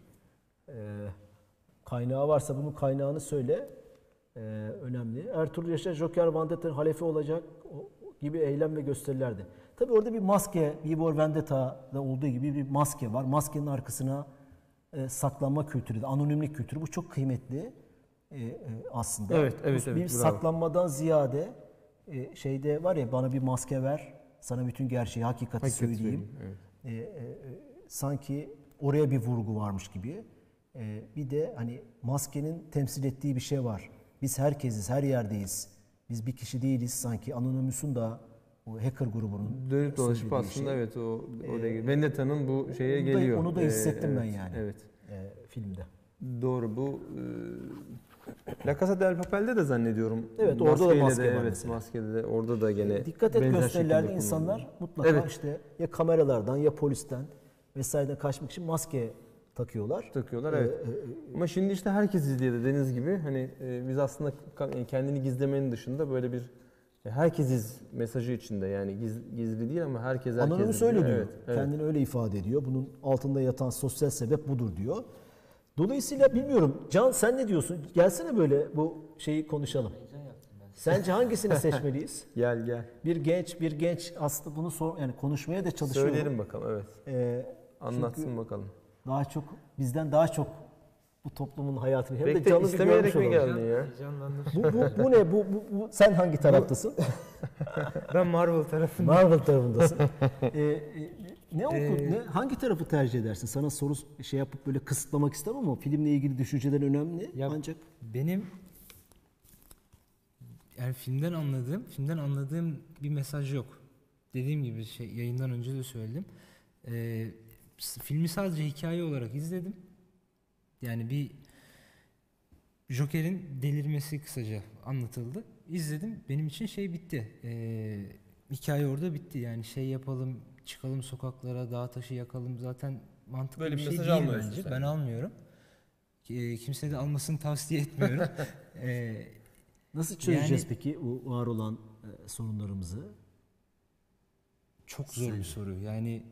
Ee, kaynağı varsa bunun kaynağını söyle. Ee, önemli. Ertuğrul Yaşar Joker Vendetta'nın halefi olacak gibi eylem ve gösterilerdi. Tabii orada bir maske, Vibor Vendetta'da olduğu gibi bir maske var. Maskenin arkasına e, saklanma kültürü, anonimlik kültürü bu çok kıymetli e, e, aslında. Evet, evet, evet, Bir bravo. saklanmadan ziyade e, şeyde var ya bana bir maske ver, sana bütün gerçeği, hakikati, Hakikati söyleyeyim. evet. E, e, e, sanki oraya bir vurgu varmış gibi. E, bir de hani maskenin temsil ettiği bir şey var. Biz herkesiz, her yerdeyiz. Biz bir kişi değiliz sanki. Anonymous'un da o hacker grubunun Dönüp dolaşıp söylediği aslında şey. evet o oraya Vendetta'nın bu şeye Onu da- geliyor. onu da Ee, hissettim ben evet, yani. Evet. e, filmde. Doğru bu e, La Casa del Papel'de de zannediyorum. Evet, orada da maske de, var evet, maskede de orada da gene Dikkat et gösterilerde insanlar mutlaka Evet. işte ya kameralardan ya polisten vesaireden kaçmak için maske takıyorlar. takıyorlar Ee, evet. e, Ama şimdi işte herkes izliyor dediğiniz gibi hani e, biz aslında kendini gizlemenin dışında böyle bir e, herkesiz mesajı içinde yani giz- gizli değil ama herkes herkes. Anonymous öyle diyor. Evet, evet. Kendini öyle ifade ediyor. Bunun altında yatan sosyal sebep budur diyor. Dolayısıyla bilmiyorum. Can sen ne diyorsun? Gelsene böyle bu şeyi konuşalım. Heyecan yaptım ben. Sence hangisini seçmeliyiz? (laughs) Gel gel. Bir genç, bir genç aslında bunu sor yani konuşmaya da çalışıyor. Söyleyelim bakalım evet. Ee, Anlatsın bakalım. daha çok bizden daha çok bu toplumun hayatını hem de Pek de canlı bir istemeyerek mi geldin ya? Bu, bu, bu ne? Bu, bu, bu- sen hangi taraftasın? (laughs) ben Marvel tarafındayım. Marvel tarafındasın. (laughs) Ee, e, ne oku, ne, hangi tarafı tercih edersin? Sana soru şey yapıp böyle kısıtlamak istemem ama filmle ilgili düşüncelerin önemli. Ya- Ancak Benim yani filmden anladığım, filmden anladığım bir mesaj yok. Dediğim gibi şey yayından önce de söyledim. Ee, filmi sadece hikaye olarak izledim. Yani bir Joker'in delirmesi kısaca anlatıldı. İzledim. Benim için şey bitti. Ee, hikaye orada bitti. Yani şey yapalım, çıkalım sokaklara, dağ taşı yakalım. Zaten mantıklı Böyle bir bir şey mesaj değil almıyorsun bence. sen. Ben almıyorum. Ee, kimse de almasını tavsiye etmiyorum. Ee, (laughs) nasıl çözeceğiz Yani- peki bu var olan e, sorunlarımızı? çok zor bir soru. Yani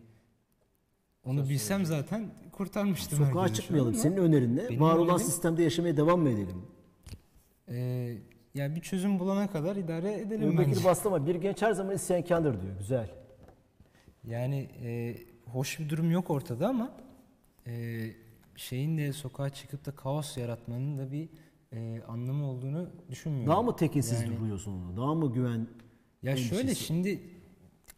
onu bilsem zaten kurtarmıştım. Sokağa çıkmayalım. Senin önerin ne? Benim Var olan önerim- sistemde yaşamaya devam mı edelim? ee, yani bir çözüm bulana kadar idare edelim bence. Bekir Bastama bir genç her zaman isyankardır diyor. Güzel. Yani e, hoş bir durum yok ortada ama e, şeyin de sokağa çıkıp da kaos yaratmanın da bir e, anlamı olduğunu düşünmüyorum. Daha mı tekinsiz Yani- duruyorsun onu? Daha mı güven Ya şöyle endişesi? şimdi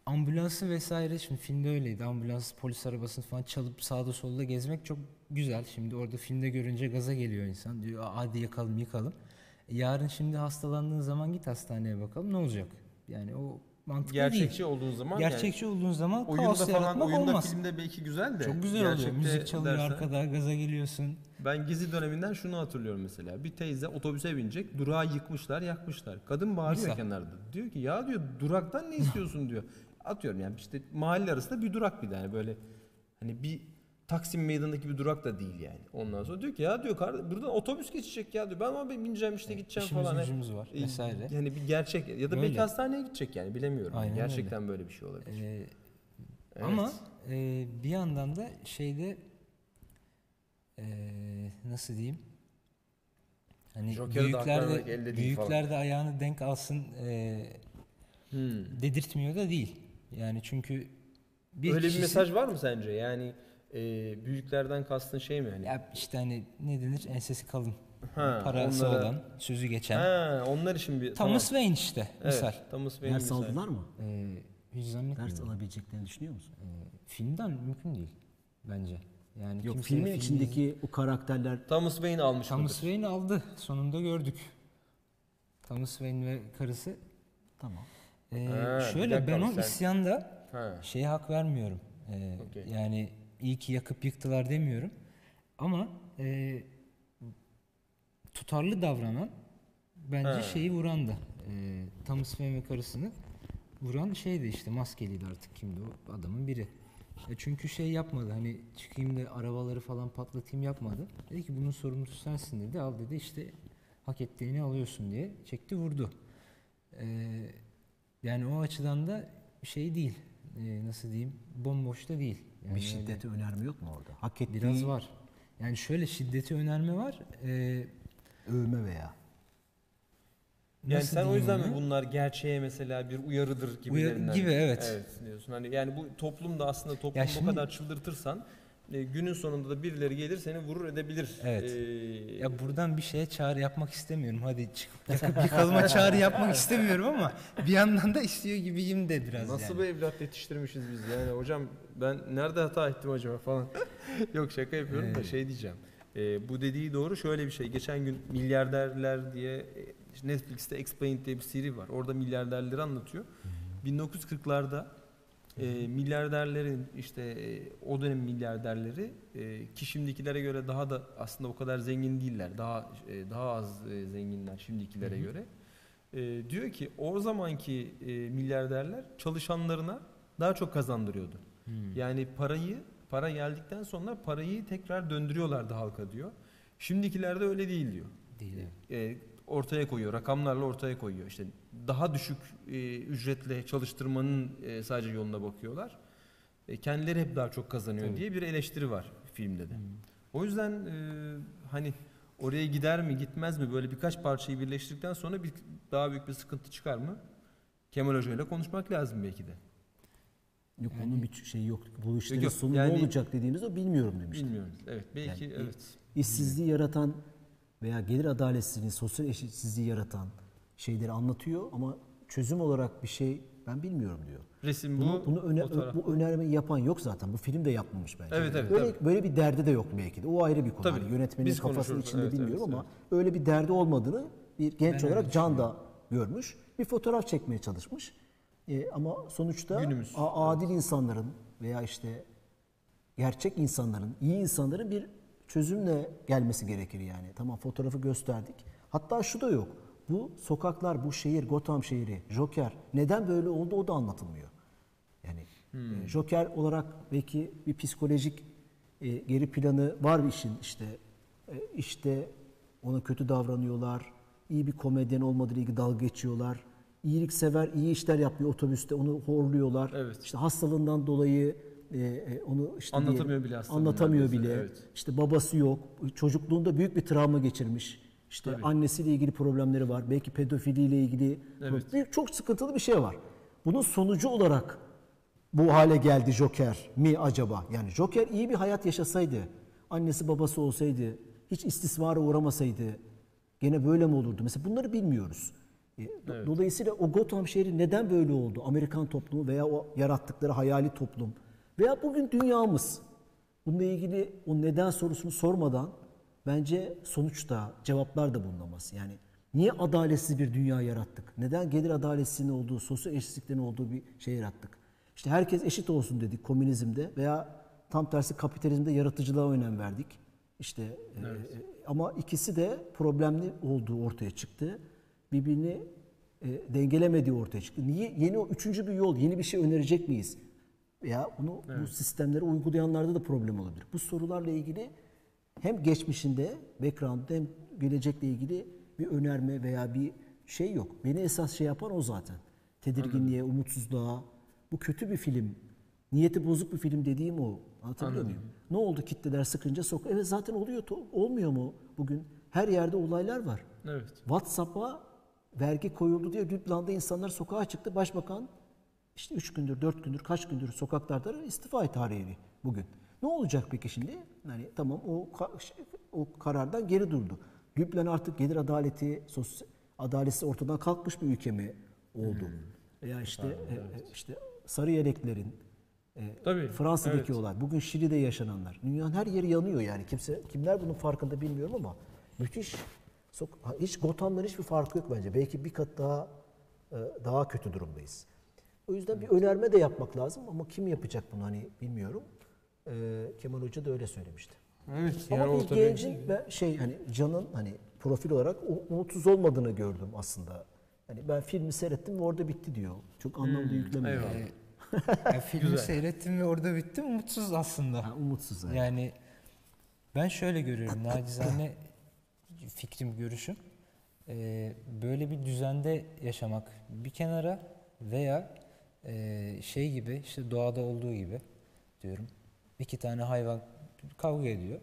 ambulansı vesaire şimdi filmde öyleydi. Ambulans polis arabasını falan çalıp sağda solda gezmek çok güzel. Şimdi orada filmde görünce gaza geliyor insan. Diyor "Aa, hadi yakalım yıkalım. E, yarın şimdi hastalandığın zaman git hastaneye bakalım ne olacak? Yani o mantıklı Gerçekçi değil. olduğun zaman Gerçekçi olduğun zaman yani kaos oyunda falan yaratmak oyunda olmaz. filmde belki güzel de Çok güzel oluyor. Müzik çalıyor dersen- arkada gaza geliyorsun. Ben Gezi döneminden şunu hatırlıyorum mesela. Bir teyze otobüse binecek. Durağı yıkmışlar, yakmışlar. Kadın bağırıyor Misal. kenarda. Diyor ki ya diyor duraktan ne istiyorsun diyor. Atıyorum yani işte mahalle arasında bir durak bir tane böyle hani bir Taksim meydanındaki bir durak da değil yani. Ondan sonra diyor ki ya diyor kardeşim buradan otobüs geçecek ya diyor. Ben ama bineceğim işte gideceğim İşimiz falan. gücümüz var E, vesaire. Yani bir gerçek ya da belki hastaneye gidecek yani bilemiyorum. Aynen. Gerçekten böyle bir şey olabilir. Ee, Evet. Ama e, bir yandan da şeyde e, nasıl diyeyim? Hani Joker'i de büyükler de, elde değil büyükler de ayağını denk alsın e, Hmm. dedirtmiyor da değil. Yani çünkü bir Öyle bir kişisi- mesaj var mı sence? Yani e, büyüklerden kastın şey mi hani? ya işte hani ne denir ensesi kalın Ha, parası onlara- olan sözü geçen Ha, onlar için bir Thomas Wayne işte misal. Evet, Thomas Wayne ders misal. aldılar mı? E, hiç Ders zannetmiyorum. alabileceklerini düşünüyor musun? E, filmden mümkün değil bence. Yani Yok filmin filmi içindeki o karakterler Thomas Wayne almış Thomas mıdır? Wayne aldı. Sonunda gördük. Thomas Wayne ve karısı. tamam. Ee, Ha, şöyle ben o sen- isyanda Ha. şeye hak vermiyorum. Ee, Okey. Yani iyi ki yakıp yıktılar demiyorum. Ama e, tutarlı davranan bence Ha. şeyi vurandı. E, Thomas ve karısını vuran şeydi işte maskeliydi artık kimdi o adamın biri. E çünkü şey yapmadı hani çıkayım da arabaları falan patlatayım yapmadı. Dedi ki bunun sorumlusu sensin dedi. Al dedi işte hak ettiğini alıyorsun diye çekti vurdu. E, yani o açıdan da şey değil. E, nasıl diyeyim? Bomboş da değil. Yani bir öyle- şiddeti önerme yok mu orada? Hak ettiği Biraz var. Yani şöyle şiddeti önerme var. Ee, övme veya. Yani nasıl sen o yüzden mi bunlar gerçeğe mesela bir uyarıdır gibilerinden? gibi, evet. Evet diyorsun. Hani yani bu toplumda aslında toplumu bu kadar çıldırtırsan e, günün sonunda da birileri gelir seni vurur edebilir. Evet. Ee, Ya buradan bir şeye çağrı yapmak istemiyorum. Hadi çıkıp (laughs) yakıp yıkalıma çağrı yapmak istemiyorum ama bir yandan da istiyor gibiyim de biraz Nasıl yani. bir evlat yetiştirmişiz biz yani hocam ben nerede hata ettim acaba falan. (laughs) Yok şaka yapıyorum da Evet. şey diyeceğim. Ee, bu dediği doğru şöyle bir şey. Geçen gün milyarderler diye e, Netflix'te Explained diye bir seri var. Orada milyarderleri anlatıyor. 1940'larda e, milyarderlerin işte e, o dönem milyarderleri e, ki şimdikilere göre daha da aslında o kadar zengin değiller. Daha e, daha az e, zenginler şimdikilere Hı hı. göre. E, diyor ki o zamanki e, milyarderler çalışanlarına daha çok kazandırıyordu. Hmm. Yani parayı para geldikten sonra parayı tekrar döndürüyorlardı halka diyor. Şimdikilerde öyle değil diyor. Değil. E, ortaya koyuyor, rakamlarla ortaya koyuyor. İşte daha düşük e, ücretle çalıştırmanın e, sadece yoluna bakıyorlar. E, kendileri hep daha çok kazanıyor Tabii. diye bir eleştiri var filmde de. Hmm. O yüzden e, hani oraya gider mi gitmez mi böyle birkaç parçayı birleştirdikten sonra bir daha büyük bir sıkıntı çıkar mı? Kemal Hoca ile konuşmak lazım belki de. Yok Yani- onun bir şey yok. Bu işlerin yok. sonu Yani- ne olacak dediğimizde bilmiyorum demişti. Bilmiyorum. Evet belki Yani- evet. İşsizliği yaratan veya gelir adaletsizliğini, sosyal eşitsizliği yaratan şeyleri anlatıyor ama çözüm olarak bir şey ben bilmiyorum diyor. Resim bu. Bunu, bunu öne- fotoğraf. bu önermeyi yapan yok zaten. Bu film de yapmamış bence. Evet, evet, böyle, böyle bir derdi de yok belki de. O ayrı bir konu. Tabii, Hani yönetmenin biz kafasının içinde Evet, bilmiyorum evet, ama öyle bir derdi olmadığını bir genç Ben öyle olarak Can da görmüş. Bir fotoğraf çekmeye çalışmış. E, ama sonuçta Günümüz, adil insanların veya işte gerçek insanların, iyi insanların bir çözümle gelmesi gerekir yani. Tamam fotoğrafı gösterdik. Hatta şu da yok. Bu sokaklar, bu şehir, Gotham şehri, Joker neden böyle oldu o da anlatılmıyor. Yani e, Joker olarak belki bir psikolojik e, geri planı var bir işin işte e, işte ona kötü davranıyorlar. iyi bir komedyen olmadığıyla ilgili dalga geçiyorlar. İyiliksever, iyi işler yapıyor otobüste onu horluyorlar. Evet. İşte hastalığından dolayı e, e, onu işte Anlatamıyor diyelim, bile hastalığını Anlatamıyor neredeyse, bile. evet. İşte babası yok. Çocukluğunda büyük bir travma geçirmiş. İşte Tabii. annesiyle ilgili problemleri var. Belki pedofiliyle ilgili Evet. çok sıkıntılı bir şey var. Bunun sonucu olarak bu hale geldi Joker mi acaba? Yani Joker iyi bir hayat yaşasaydı annesi babası olsaydı, hiç istismara uğramasaydı gene böyle mi olurdu? Mesela bunları bilmiyoruz. E, do- Dolayısıyla o Gotham şehri neden böyle oldu? Amerikan toplumu veya o yarattıkları hayali toplum veya bugün dünyamız. Bununla ilgili o neden sorusunu sormadan bence sonuçta cevaplar da bulunamaz. Yani niye adaletsiz bir dünya yarattık? Neden gelir adaletsizliğinin olduğu, sosyal eşitsizliklerin olduğu bir şey yarattık? İşte herkes eşit olsun dedik komünizmde veya tam tersi kapitalizmde yaratıcılığa önem verdik. İşte e, e, ama ikisi de problemli olduğu ortaya çıktı. Birbirini e, dengelemediği ortaya çıktı. Niye yeni o üçüncü bir yol, yeni bir şey önerecek miyiz? Veya bunu bu sistemleri uygulayanlarda da problem olabilir. Bu sorularla ilgili hem geçmişinde, background'da hem gelecekle ilgili bir önerme veya bir şey yok. Beni esas şey yapan o zaten. Tedirginliğe, umutsuzluğa. Bu kötü bir film. Niyeti bozuk bir film dediğim o. Anlatabiliyor muyum? Ne oldu kitleler sıkınca sok. Evet zaten oluyor. Olmuyor mu bugün? Her yerde olaylar var. Evet. WhatsApp'a vergi koyuldu diye Lübnan'da insanlar sokağa çıktı. Başbakan işte 3 gündür, 4 gündür, kaç gündür sokaklarda istifa tarihi bugün. Ne olacak peki şimdi? Yani tamam o ka- o karardan geri durdu. Lübnan artık gelir adaleti, sosyal adaleti ortadan kalkmış bir ülke mi oldu? Veya işte e, e, işte sarı yeleklerin e, Tabii, Fransa'daki evet. olay, bugün Şili'de yaşananlar. Dünyanın her yeri yanıyor yani. Kimse kimler bunun farkında bilmiyorum ama müthiş hiç Gotham'dan hiçbir farkı yok bence. Belki bir kat daha daha kötü durumdayız. O yüzden bir önerme de yapmak lazım ama kim yapacak bunu hani bilmiyorum. E, Kemal Hoca da öyle söylemişti. Evet. Ama yani o bir tabii- gencin ben şey hani Can'ın hani profil olarak umutsuz olmadığını gördüm aslında. Hani ben filmi seyrettim ve orada bitti diyor. Çok anlamda yüklemiyor. eyvallah. (laughs) Ya filmi seyrettim ve orada bittim mutsuz aslında. Ha, umutsuz yani. Yani ben şöyle görüyorum nacizane fikrim, görüşüm. Ee, böyle bir düzende yaşamak bir kenara veya e, şey gibi işte doğada olduğu gibi diyorum. İki tane hayvan kavga ediyor.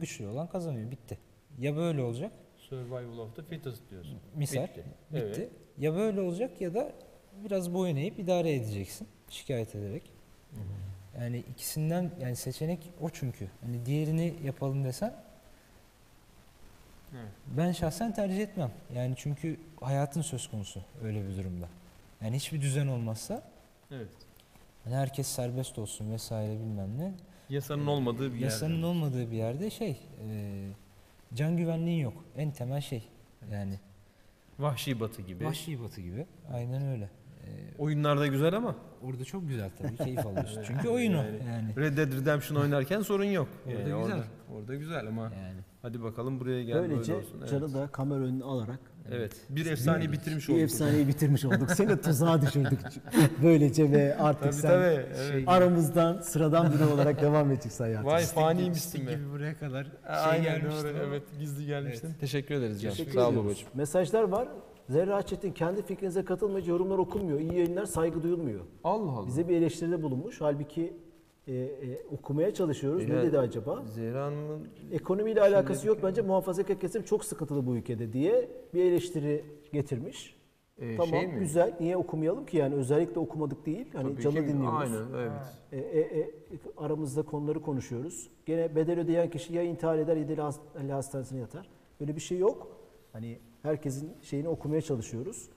Güçlü olan kazanıyor. Bitti. Ya böyle olacak Survival of the fittest diyorsun. misal Bitti. bitti. Evet. Ya böyle olacak ya da biraz boyun eğip idare edeceksin şikayet ederek. Yani ikisinden yani seçenek o çünkü. Hani diğerini yapalım desen Evet. ben şahsen tercih etmem. Yani çünkü hayatın söz konusu öyle bir durumda. Yani hiçbir düzen olmazsa Evet. hani herkes serbest olsun vesaire bilmem ne. Yasanın olmadığı bir yerde. Yasanın olmadığı bir yerde şey e, can güvenliğin yok. En temel şey yani. Vahşi batı gibi. Vahşi batı gibi. Aynen öyle. E, Oyunlarda güzel ama Orada çok güzel tabii (laughs) keyif alıyorsun. Çünkü oyun o Yani- yani. Red Dead Redemption oynarken sorun yok. Orada Yani güzel. Orada, orada güzel ama Yani. hadi bakalım buraya gel Böylece böyle olsun. Evet. Can'ı da kamera önüne alarak evet. Bir efsaneyi bitirmiş bir olduk. efsaneyi bitirmiş olduk. Seni tuzağa düşürdük. (laughs) Böylece ve artık Tabii sen tabii. Evet. aramızdan sıradan biri olarak devam edeceksin hayatına. Vay faniymişsin be. gibi buraya kadar şey Aynen gelmişti doğru. ama- Evet gizli gelmiştin. Teşekkür ederiz Can. Sağ ol babacığım. Mesajlar var. Zerra Çetin kendi fikrinize katılmayınca yorumlar okunmuyor. İyi yayınlar saygı duyulmuyor. Allah Allah. Bize bir eleştiride bulunmuş. Halbuki e, e, okumaya çalışıyoruz. Ne Ya- dedi acaba? Zehra Hanım'ın Ekonomiyle alakası yok bence muhafazakar kesim çok sıkıntılı bu ülkede diye bir eleştiri getirmiş. e, tamam şey mi? güzel. Niye okumayalım ki yani özellikle okumadık değil. Hani Tabii canı ki. dinliyoruz. Aynen evet. E, e, e, aramızda konuları konuşuyoruz. Gene bedel ödeyen kişi ya intihar eder ya da hastane hastanesine yatar. Böyle bir şey yok. Hani herkesin şeyini okumaya çalışıyoruz.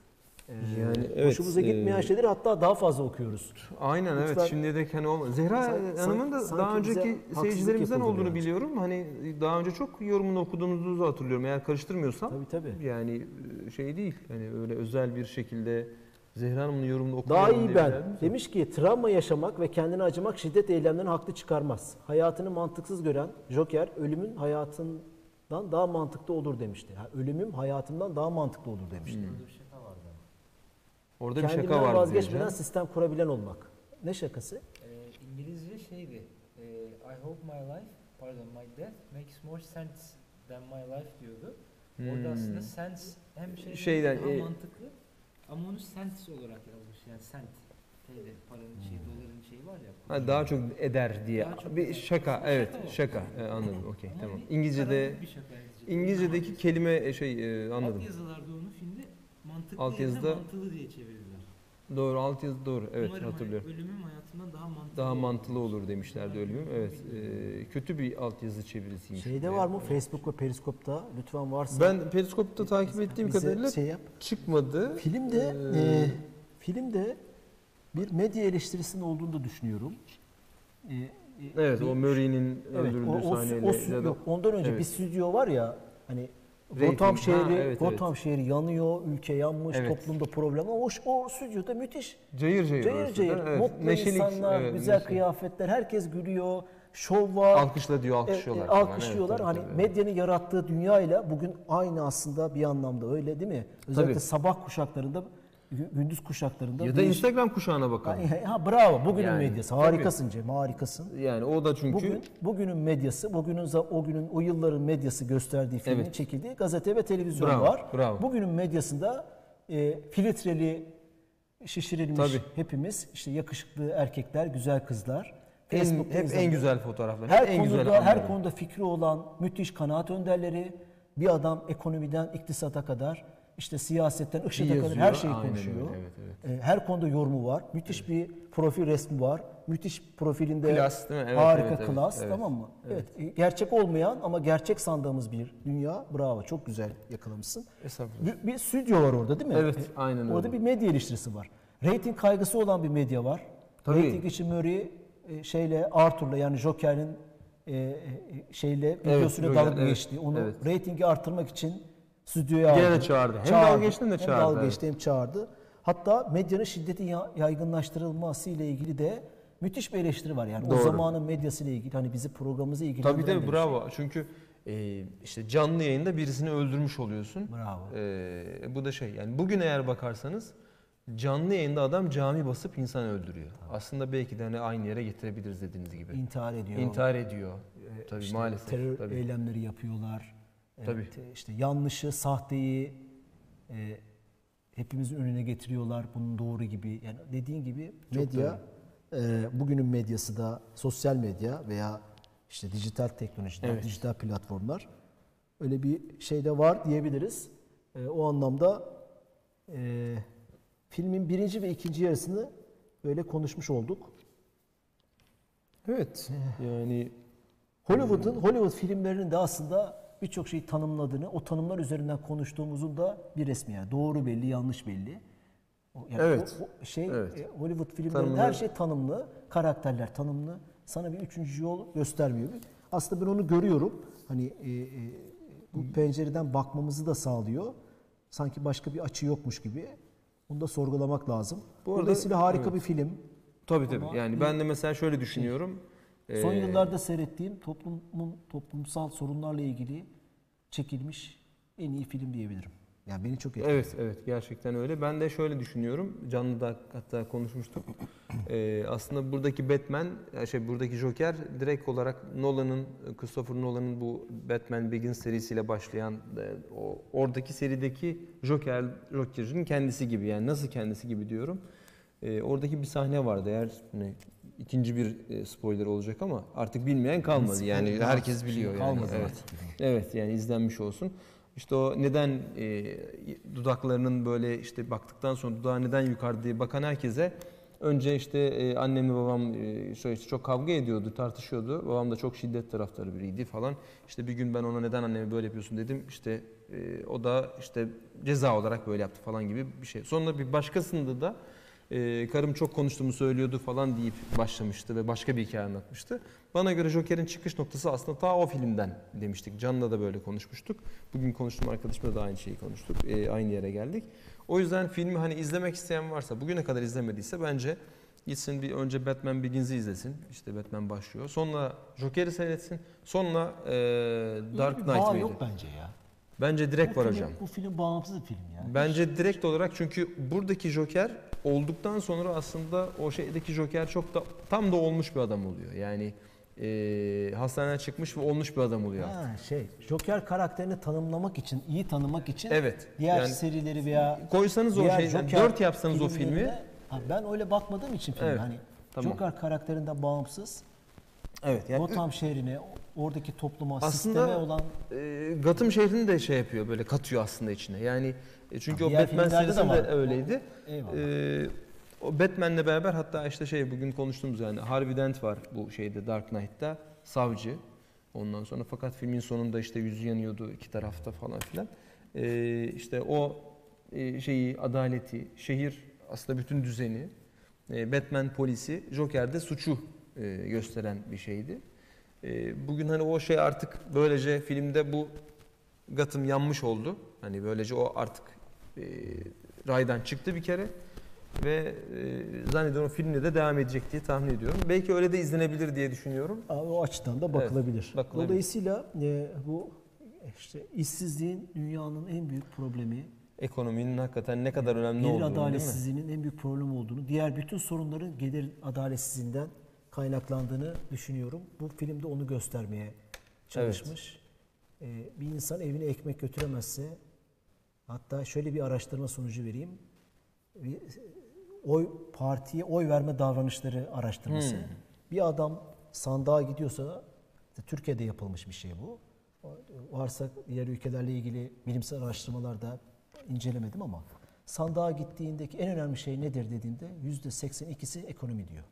E, Yani evet, hoşumuza gitmeyen e, şeyleri hatta daha fazla okuyoruz. Aynen Lütfen- evet şimdiye dek hani olmadı. Zehra Sanki- Hanım'ın da sanki daha önceki seyircilerimizden olduğunu biraz. biliyorum. Hani daha önce çok yorumunu okuduğunuzu hatırlıyorum eğer karıştırmıyorsam. Tabii tabii. Yani e, şey değil. Hani öyle özel bir şekilde Zehra Hanım'ın yorumunu Daha okumayalım iyi ben. Demiş ki travma yaşamak ve kendine acımak şiddet eylemlerini haklı çıkarmaz. Hayatını mantıksız gören Joker ölümün hayatından daha mantıklı olur demişti. Ha, ölümüm hayatımdan daha mantıklı olur demişti. Hmm. Orada bir şaka var vazgeçmeden diyeceğim. sistem kurabilen olmak. Ne şakası? Ee, İngilizce şeydi. e, I hope my life, pardon my death makes more sense than my life diyordu. Orada Hmm. aslında sense hem şey Şeyden, daha e, mantıklı ama onu sense olarak yazmış yani cent. Şeyde paranın şey doların şeyi var ya. Ha, daha çok eder diye. Daha çok bir eder. şaka Şaka evet o. şaka. E, anladım okey Ama tamam. İngilizce'de şaka. İngilizce'deki kelime e, şey e, anladım. Alt yazılarda onu mantıklı Alt yazıda- mantılı diye çevirdiler. Doğru alt yazı doğru. Evet Umarım hatırlıyorum. Hani ölümüm hayatımdan daha mantıklı. Daha olur. mantıklı olur demişlerdi ölümüm. Evet. e, kötü bir altyazı çevirisiymiş. Şeyde E, var mı Facebook ve Periskop'ta lütfen varsa Ben Periskop'ta takip ettiğim bize kadarıyla şey yap. çıkmadı. Filmde Ee, e, filmde bir medya eleştirisinin olduğunu da düşünüyorum. E, e, Evet bir- o Murray'nin Evet, öldürüldüğü o, o, sahneyle. o da- yok, ondan önce Evet. bir stüdyo var ya hani Gotham ha, şehri, evet, Gotham evet. şehri yanıyor, ülke yanmış, Evet. toplumda problem. O, o stüdyoda müthiş. Cayır cayır. Cayır cayır, evet. mutlu Neşelik, insanlar, evet, güzel neşe. kıyafetler, herkes gülüyor, şov var. Alkışla diyor E, alkışlıyorlar. e, falan. alkışlıyorlar. Evet, hani tabii, medyanın yarattığı dünyayla bugün aynı aslında bir anlamda öyle değil mi? Özellikle Tabii. sabah kuşaklarında, gündüz kuşaklarında. Ya da bir- Instagram kuşağına bakalım. Ha bravo. Bugünün Yani, medyası. Harikasın Cem, harikasın. Yani o da çünkü Bugün bugünün medyası, bugünün o günün o yılların medyası gösterdiği filmin Evet. çekildiği gazete ve televizyon Bravo, var. bravo. Bugünün medyasında e, filtreli şişirilmiş Tabii. hepimiz işte yakışıklı erkekler, güzel kızlar. Facebook'ta hep en güzel fotoğraflar. her en güzel konuda her anlar. konuda fikri olan müthiş kanaat önderleri, bir adam ekonomiden iktisata kadar işte siyasetten IŞİD'e kadar her şeyi aynen konuşuyor. öyle, evet, E, Her konuda yorumu var. Müthiş bir profil resmi var. Müthiş profilinde Klas, değil mi? Evet, harika evet, evet, klas evet. tamam mı? Evet. e, Gerçek olmayan ama gerçek sandığımız bir dünya. Bravo. Çok güzel yakalamışsın. Bir, bir stüdyo var orada değil mi? Evet, E, aynen Orada öyle. bir medya eleştirisi var. Rating kaygısı olan bir medya var. Tabii. Rating için Murray e, şeyle Arthur'la yani Joker'in e, e, şeyle Evet, videosuyla Joker, dalga evet, geçti. Onu evet. ratingi arttırmak için stüdyoya Gene aldı. de çağırdı. Hem dalga geçti hem de çağırdı, dalga evet. geçti hem çağırdı. Hatta medyanın şiddetin ya- yaygınlaştırılması ile ilgili de müthiş bir eleştiri var. Yani Doğru. o zamanın medyası ile ilgili hani bizi programımıza ilgilendiren Tabii de tabii bravo. Çünkü e, işte canlı yayında birisini öldürmüş oluyorsun. Bravo. E, bu da şey yani bugün eğer bakarsanız canlı yayında adam cami basıp insan öldürüyor. Aslında belki de hani aynı yere getirebiliriz dediğiniz gibi. şey. İntihar ediyor. İntihar ediyor. tabii İşte maalesef. terör tabii. eylemleri yapıyorlar. Evet, Tabii. işte yanlışı, sahteyi e, hepimizin önüne getiriyorlar. Bunun doğru gibi. Yani dediğin gibi medya e, bugünün medyası da sosyal medya veya işte dijital teknolojiler, Evet. dijital platformlar öyle bir şey de var diyebiliriz. E, o anlamda e, filmin birinci ve ikinci yarısını böyle konuşmuş olduk. Evet. Yani Hollywood'un Hollywood filmlerinin de aslında birçok şeyi tanımladığını, o tanımlar üzerinden konuştuğumuzun da bir resmi yani. Doğru belli, yanlış belli. Yani Evet. o- o şey Evet. e, Hollywood filmlerinde Tanımlı. her şey tanımlı, karakterler tanımlı. Sana bir üçüncü yol göstermiyor. Aslında ben onu görüyorum. Hani e, e, bu pencereden bakmamızı da sağlıyor. Sanki başka bir açı yokmuş gibi. Onu da sorgulamak lazım. Bu arada- Dolayısıyla harika evet. bir film. tabii tabii. Ama Yani ben de mesela şöyle düşünüyorum. Son Ee, yıllarda seyrettiğim toplumun toplumsal sorunlarla ilgili çekilmiş en iyi film diyebilirim. Yani beni çok etkiledi. Evet evet gerçekten öyle. Ben de şöyle düşünüyorum. Canlı'da hatta konuşmuştuk. Ee, aslında buradaki Batman, şey buradaki Joker direkt olarak Nolan'ın, Christopher Nolan'ın bu Batman Begins serisiyle başlayan e, o oradaki serideki Joker, Joker'in kendisi gibi. Yani nasıl kendisi gibi diyorum. Ee, oradaki bir sahne vardı eğer ne, ikinci bir e, spoiler olacak ama artık bilmeyen kalmadı. Yani herkes biliyor yani. kalmadı Evet. Evet yani izlenmiş olsun. İşte o neden e, dudaklarının böyle işte baktıktan sonra dudağı neden yukarı diye bakan herkese önce işte e, annemle babam e, şöyle işte çok kavga ediyordu, tartışıyordu. Babam da çok şiddet taraftarı biriydi falan. İşte bir gün ben ona neden anneme böyle yapıyorsun dedim. İşte e, o da işte ceza olarak böyle yaptı falan gibi bir şey. Sonra bir başkasında da e, karım çok konuştuğumu söylüyordu falan deyip başlamıştı ve başka bir hikaye anlatmıştı. Bana göre Joker'in çıkış noktası aslında ta o filmden demiştik. Can'la da böyle konuşmuştuk. Bugün konuştuğum arkadaşımla da aynı şeyi konuştuk. E, aynı yere geldik. O yüzden filmi hani izlemek isteyen varsa, bugüne kadar izlemediyse bence gitsin bir önce Batman Begins'i izlesin. İşte Batman başlıyor. Sonra Joker'i seyretsin. Sonra e, Dark Knight bağ mıydı? yok bence ya. Bence direkt bu var film, hocam. Bu film bağımsız bir film ya. Bence direkt olarak çünkü buradaki Joker olduktan sonra aslında o şeydeki Joker çok da tam da olmuş bir adam oluyor. Yani e, hastaneden çıkmış ve olmuş bir adam oluyor. Ha, şey, Joker karakterini tanımlamak için, iyi tanımak için Evet. diğer yani serileri veya koysanız o diğer şeyden Joker dört yapsanız o filmi filmlerine- Ha, ben öyle bakmadığım için film Evet, hani tamam. Joker karakterinden bağımsız evet yani Gotham şehrine, oradaki topluma, Aslında- sisteme olan e, Gotham şehrini de şey yapıyor böyle katıyor aslında içine. Yani e, çünkü Ha, o diğer Batman filmlerde de serisinde var. öyleydi. eyvallah. E, o Batman'le beraber hatta işte şey bugün konuştuğumuz yani Harvey Dent var bu şeyde Dark Knight'ta savcı. Ondan sonra fakat filmin sonunda işte yüzü yanıyordu iki tarafta falan filan. Ee, işte o e, şeyi adaleti, şehir aslında bütün düzeni, e, Batman polisi, Joker'de suçu e, gösteren bir şeydi. E, bugün hani o şey artık böylece filmde bu Gotham yanmış oldu. Hani böylece o artık e, raydan çıktı bir kere ve e, zannediyorum filmde de devam edecek diye tahmin ediyorum. Belki öyle de izlenebilir diye düşünüyorum. O açıdan da bakılabilir. bakılabilir. Dolayısıyla e, bu işte işsizliğin dünyanın en büyük problemi, Ekonominin hakikaten ne kadar önemli gelir olduğunu adaletsizliğinin en büyük problem olduğunu, diğer bütün sorunların gelir adaletsizliğinden kaynaklandığını düşünüyorum. Bu filmde onu göstermeye çalışmış. E, bir insan evine ekmek götüremezse, hatta şöyle bir araştırma sonucu vereyim. Oy partiye oy verme davranışları araştırması. Hmm. Bir adam sandığa gidiyorsa, Türkiye'de yapılmış bir şey bu. Varsa diğer ülkelerle ilgili bilimsel araştırmalarda incelemedim ama sandığa gittiğindeki en önemli şey nedir dediğimde yüzde 82'si ekonomi diyor.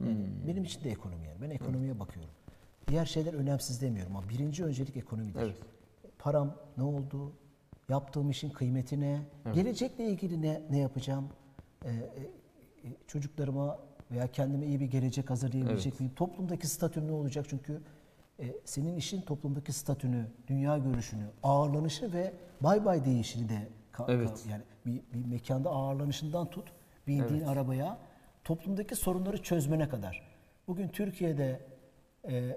Yani Benim için de ekonomi yani. Ben ekonomiye bakıyorum. Diğer şeyler önemsiz demiyorum ama birinci öncelik ekonomidir. Evet. Param ne oldu? Yaptığım işin kıymeti ne? Gelecekle ilgili ne ne yapacağım? Ee, e, e, çocuklarıma veya kendime iyi bir gelecek hazırlayabilecek miyim? Toplumdaki statüm ne olacak? Çünkü e, senin işin toplumdaki statünü, dünya görüşünü, ağırlanışı ve bay bay değişini de Evet. yani bir, bir mekanda ağırlanışından tut, bindiğin arabaya toplumdaki sorunları çözmene kadar. Bugün Türkiye'de e,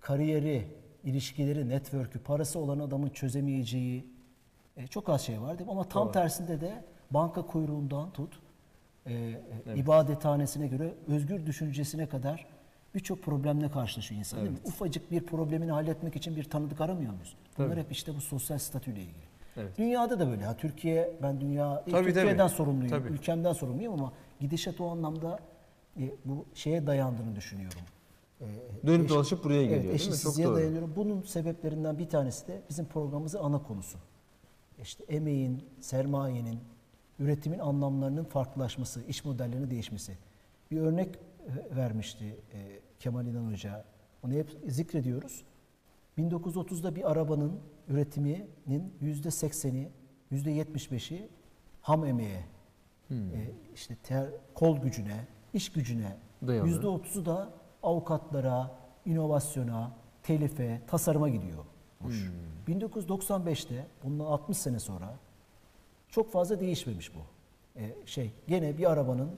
kariyeri, ilişkileri, network'ü, parası olan adamın çözemeyeceği e, çok az şey var değil mi? Ama tam tersinde de banka kuyruğundan tut, e, e, ibadethanesine göre özgür düşüncesine kadar birçok problemle karşılaşıyor insan değil mi? Ufacık bir problemini halletmek için bir tanıdık aramıyor muyuz? Bunlar hep işte bu sosyal statüyle ilgili. Evet. Dünyada da böyle. Ha, Türkiye, ben dünya, değil, Tabii, Türkiye'den tabii. sorumluyum, Tabii. ülkemden sorumluyum ama gidişat o anlamda e, bu şeye dayandığını düşünüyorum. E, Dönüp eş- dolaşıp buraya geliyor evet, değil mi? Çok doğru. dayanıyorum. Bunun sebeplerinden bir tanesi de bizim programımızın ana konusu. İşte emeğin, sermayenin, üretimin anlamlarının farklılaşması, iş modellerinin değişmesi. Bir örnek e, vermişti e, Kemal İnan Hoca. Onu hep zikrediyoruz. 1930'da bir arabanın üretiminin yüzde sekseni, yüzde yetmiş beşi ham emeğe, Hmm. e, işte ter, kol gücüne, iş gücüne, yüzde otuzu da avukatlara, inovasyona, telife, tasarıma Hmm. 1995'te, bundan 60 sene sonra çok fazla değişmemiş bu. E, şey, gene bir arabanın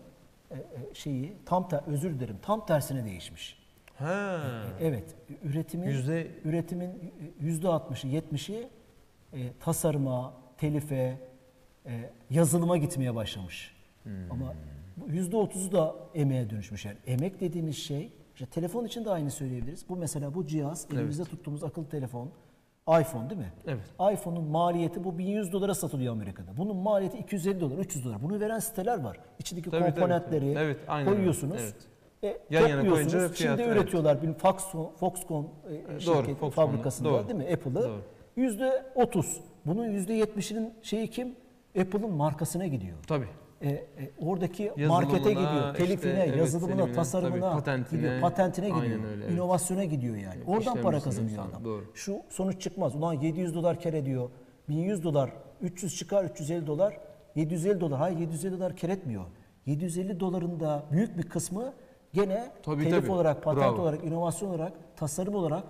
e, e, şeyi tam ter, özür dilerim, tam tersine değişmiş. Ha. Evet, üretimin Yüzde- üretimin yüzde 60'ı 70'i e, tasarıma, telife, e, yazılıma gitmeye başlamış. Ama bu yüzde 30'u da emeğe dönüşmüş. Yani emek dediğimiz şey, işte telefon için de aynı söyleyebiliriz. Bu mesela bu cihaz, elimizde tuttuğumuz akıllı telefon, iPhone değil mi? Evet. iPhone'un maliyeti bu 1100 dolara satılıyor Amerika'da. Bunun maliyeti 250 dolar, 300 dolar. Bunu veren siteler var. İçindeki Tabii, komponentleri tabii. Evet, aynen koyuyorsunuz. Evet. E, Yan yana koyunca fiyat, Çin'de evet. üretiyorlar. Bir Foxconn, Foxconn e, Doğru, şirketi Foxconn'da. fabrikasında Doğru. değil mi? Apple'ı. Doğru. Yüzde 30. Bunun yüzde 70'inin şeyi kim? Apple'ın markasına gidiyor. Tabii. E, e, oradaki markete gidiyor, işte, telifine, evet, yazılımına, filmine, tasarımına tabii, patentine. gidiyor, patentine gidiyor, öyle, evet. inovasyona gidiyor yani. Oradan para kazanıyor falan, adam. doğru. Şu sonuç çıkmaz. Ulan 700 dolar kar ediyor, 1100 dolar, 300 çıkar, 350 dolar, 750 dolar. Hayır 750 dolar kar etmiyor. 750 doların da büyük bir kısmı gene Tabii, telif tabii. olarak, patent Bravo. olarak, inovasyon olarak, tasarım olarak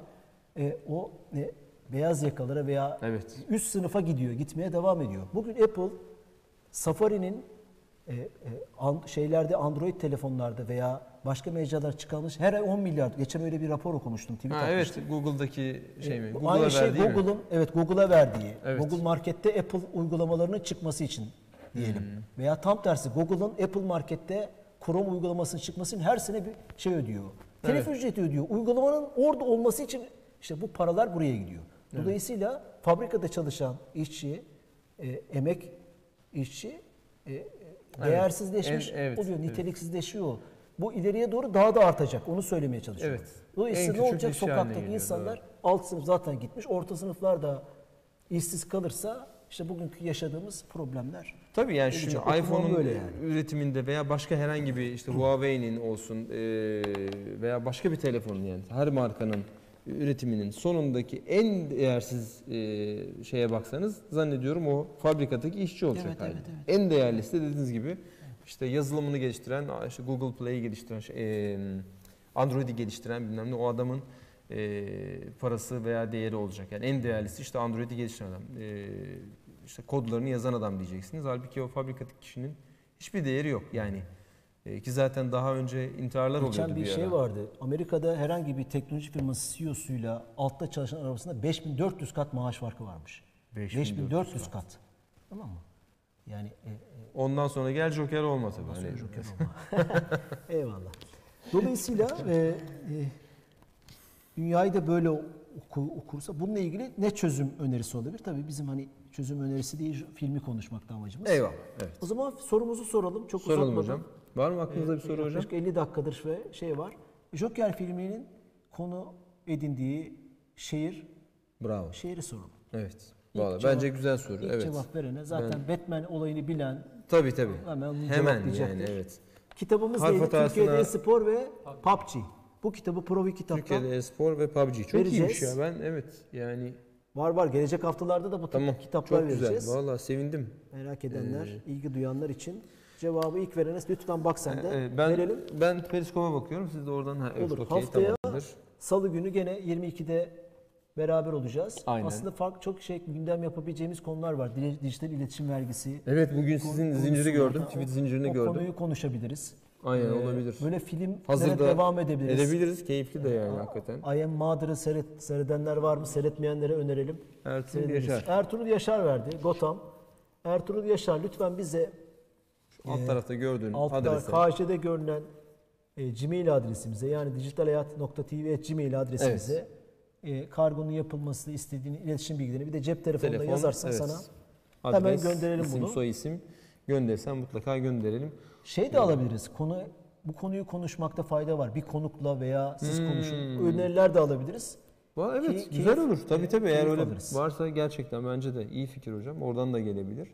e, o e, beyaz yakalara veya Evet. üst sınıfa gidiyor, gitmeye devam ediyor. Bugün Apple Safari'nin e, e, an- şeylerde Android telefonlarda veya başka mecralar çıkarmış her ay 10 milyar. Geçen öyle bir rapor okumuştum. Tweet Ha, evet Google'daki şey mi? Google'a Aynı şey? Google'ın evet Google'a verdiği. Evet. Google Market'te Apple uygulamalarının çıkması için diyelim. Hmm. Veya tam tersi Google'ın Apple Market'te Chrome uygulamasının çıkması için her sene bir şey ödüyor. Telif ücreti ödüyor. Uygulamanın orada olması için işte bu paralar buraya gidiyor. Dolayısıyla fabrikada çalışan işçi, e, emek işçi e, e, değersizleşmiş En- evet, oluyor, evet. niteliksizleşiyor. Bu ileriye doğru daha da artacak. Onu söylemeye çalışıyorum. Evet. Dolayısıyla ne olacak? Sokaktaki geliyor, insanlar alt sınıf zaten gitmiş. Orta sınıflar da işsiz kalırsa işte bugünkü yaşadığımız problemler Tabii yani okumam iPhone'un böyle yani. üretiminde veya başka herhangi bir işte Huawei'nin olsun veya başka bir telefonun yani her markanın üretiminin sonundaki en değersiz e, şeye baksanız zannediyorum o fabrikadaki işçi olacak. Evet, evet, evet. En değerlisi de dediğiniz gibi işte yazılımını geliştiren, işte Google Play'i geliştiren, şey, e, Android'i geliştiren bilmem ne o adamın e, parası veya değeri olacak. Yani en değerlisi işte Android'i geliştiren adam. E, işte kodlarını yazan adam diyeceksiniz. Halbuki o fabrikadaki kişinin hiçbir değeri yok. Yani e, ki zaten daha önce intiharlar oluyordu Geçen bir bir şey ara. vardı. Amerika'da herhangi bir teknoloji firması CEO'suyla altta çalışan arasında 5400 kat maaş farkı varmış. 5400 5400 kat. Tamam mı? Yani e, e, Ondan sonra gel Joker olma tabii. Nasıl Hani- Joker olma. (laughs) Eyvallah. Dolayısıyla e, e, dünyayı da böyle oku, okursa bununla ilgili ne çözüm önerisi olabilir? Tabii bizim hani çözüm önerisi değil filmi konuşmakta amacımız. Eyvallah. Evet. O zaman sorumuzu soralım. Çok Soralım uzatmadan. hocam. Var mı aklınızda bir soru hocam? Yaklaşık 50 dakikadır ve şey var. Joker filminin konu edindiği şehir, Bravo. şehri soralım. Evet. Valla bence güzel soru. İlk evet. cevap verene zaten Batman olayını bilen Tabii tabii. hemen Hemen yani evet. Kitabımız Harf neydi? hatasına- Türkiye'de e-spor ve PUBG. Bu kitabı Provi kitaptan Türkiye'de e-spor ve PUBG. Çok Vereceğiz. iyiymiş ya ben evet yani var var. Gelecek haftalarda da bu tamam kitaplar çok güzel. vereceğiz. Valla sevindim. Merak edenler, Ee, ilgi duyanlar için cevabı ilk verene lütfen bak sen de Ee, ben verelim. ben periskopa bakıyorum. Siz de oradan ha, Olur. okey, Haftaya tamamdır. Salı günü gene 22'de beraber olacağız. Aynen. Aslında farklı çok şey gündem yapabileceğimiz konular var. Dij- Dijital iletişim vergisi. Evet bugün sizin konusu zinciri gördüm. O- Tweet zincirini o gördüm. konuyu konuşabiliriz. Aynen Ee, olabilir. Böyle Hazırda devam edebiliriz. Edebiliriz. Keyifli de yani hakikaten. I Am Mother'ı seyret, seyredenler var mı? Seyretmeyenlere önerelim. Ertuğrul. Yaşar. Ertuğrul Yaşar verdi. Gotham. Ertuğrul Yaşar lütfen bize Alt tarafta gördüğün altta adrese. KJ'de görünen e, Gmail adresimize yani dijitalhayat.tv@gmail adresimize e, kargonun yapılmasını istediğini iletişim bilgilerini bir de cep telefonunda Telefon, yazarsan evet. sana Adres, hemen gönderelim isim, bunu. soy isim göndersen mutlaka gönderelim. Şey de alabiliriz. Konu bu konuyu konuşmakta fayda var. Bir konukla veya siz Hmm. konuşun. Öneriler de alabiliriz. Va- Evet Key- güzel keyif- olur. Tabii tabii eğer keyif öyle alırız. varsa gerçekten bence de iyi fikir hocam. Oradan da gelebilir.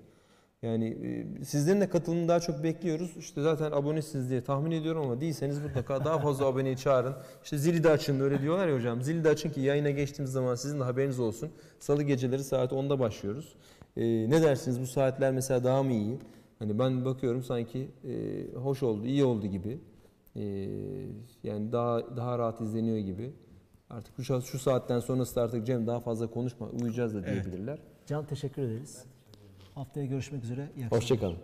Yani sizlerin de katılımını daha çok bekliyoruz. İşte zaten abonesiniz diye tahmin ediyorum ama değilseniz mutlaka daha fazla aboneyi çağırın. İşte zili de açın öyle diyorlar ya hocam. Zili de açın ki yayına geçtiğimiz zaman sizin de haberiniz olsun. Salı geceleri saat 10'da başlıyoruz. E, ne dersiniz bu saatler mesela daha mı iyi? Hani ben bakıyorum sanki e, hoş oldu, iyi oldu gibi. E, yani daha daha rahat izleniyor gibi. Artık şu, şu saatten sonrası artık Cem daha fazla konuşma, uyuyacağız da diyebilirler. Can teşekkür ederiz. Haftaya görüşmek üzere. İyi akşamlar. Hoşçakalın.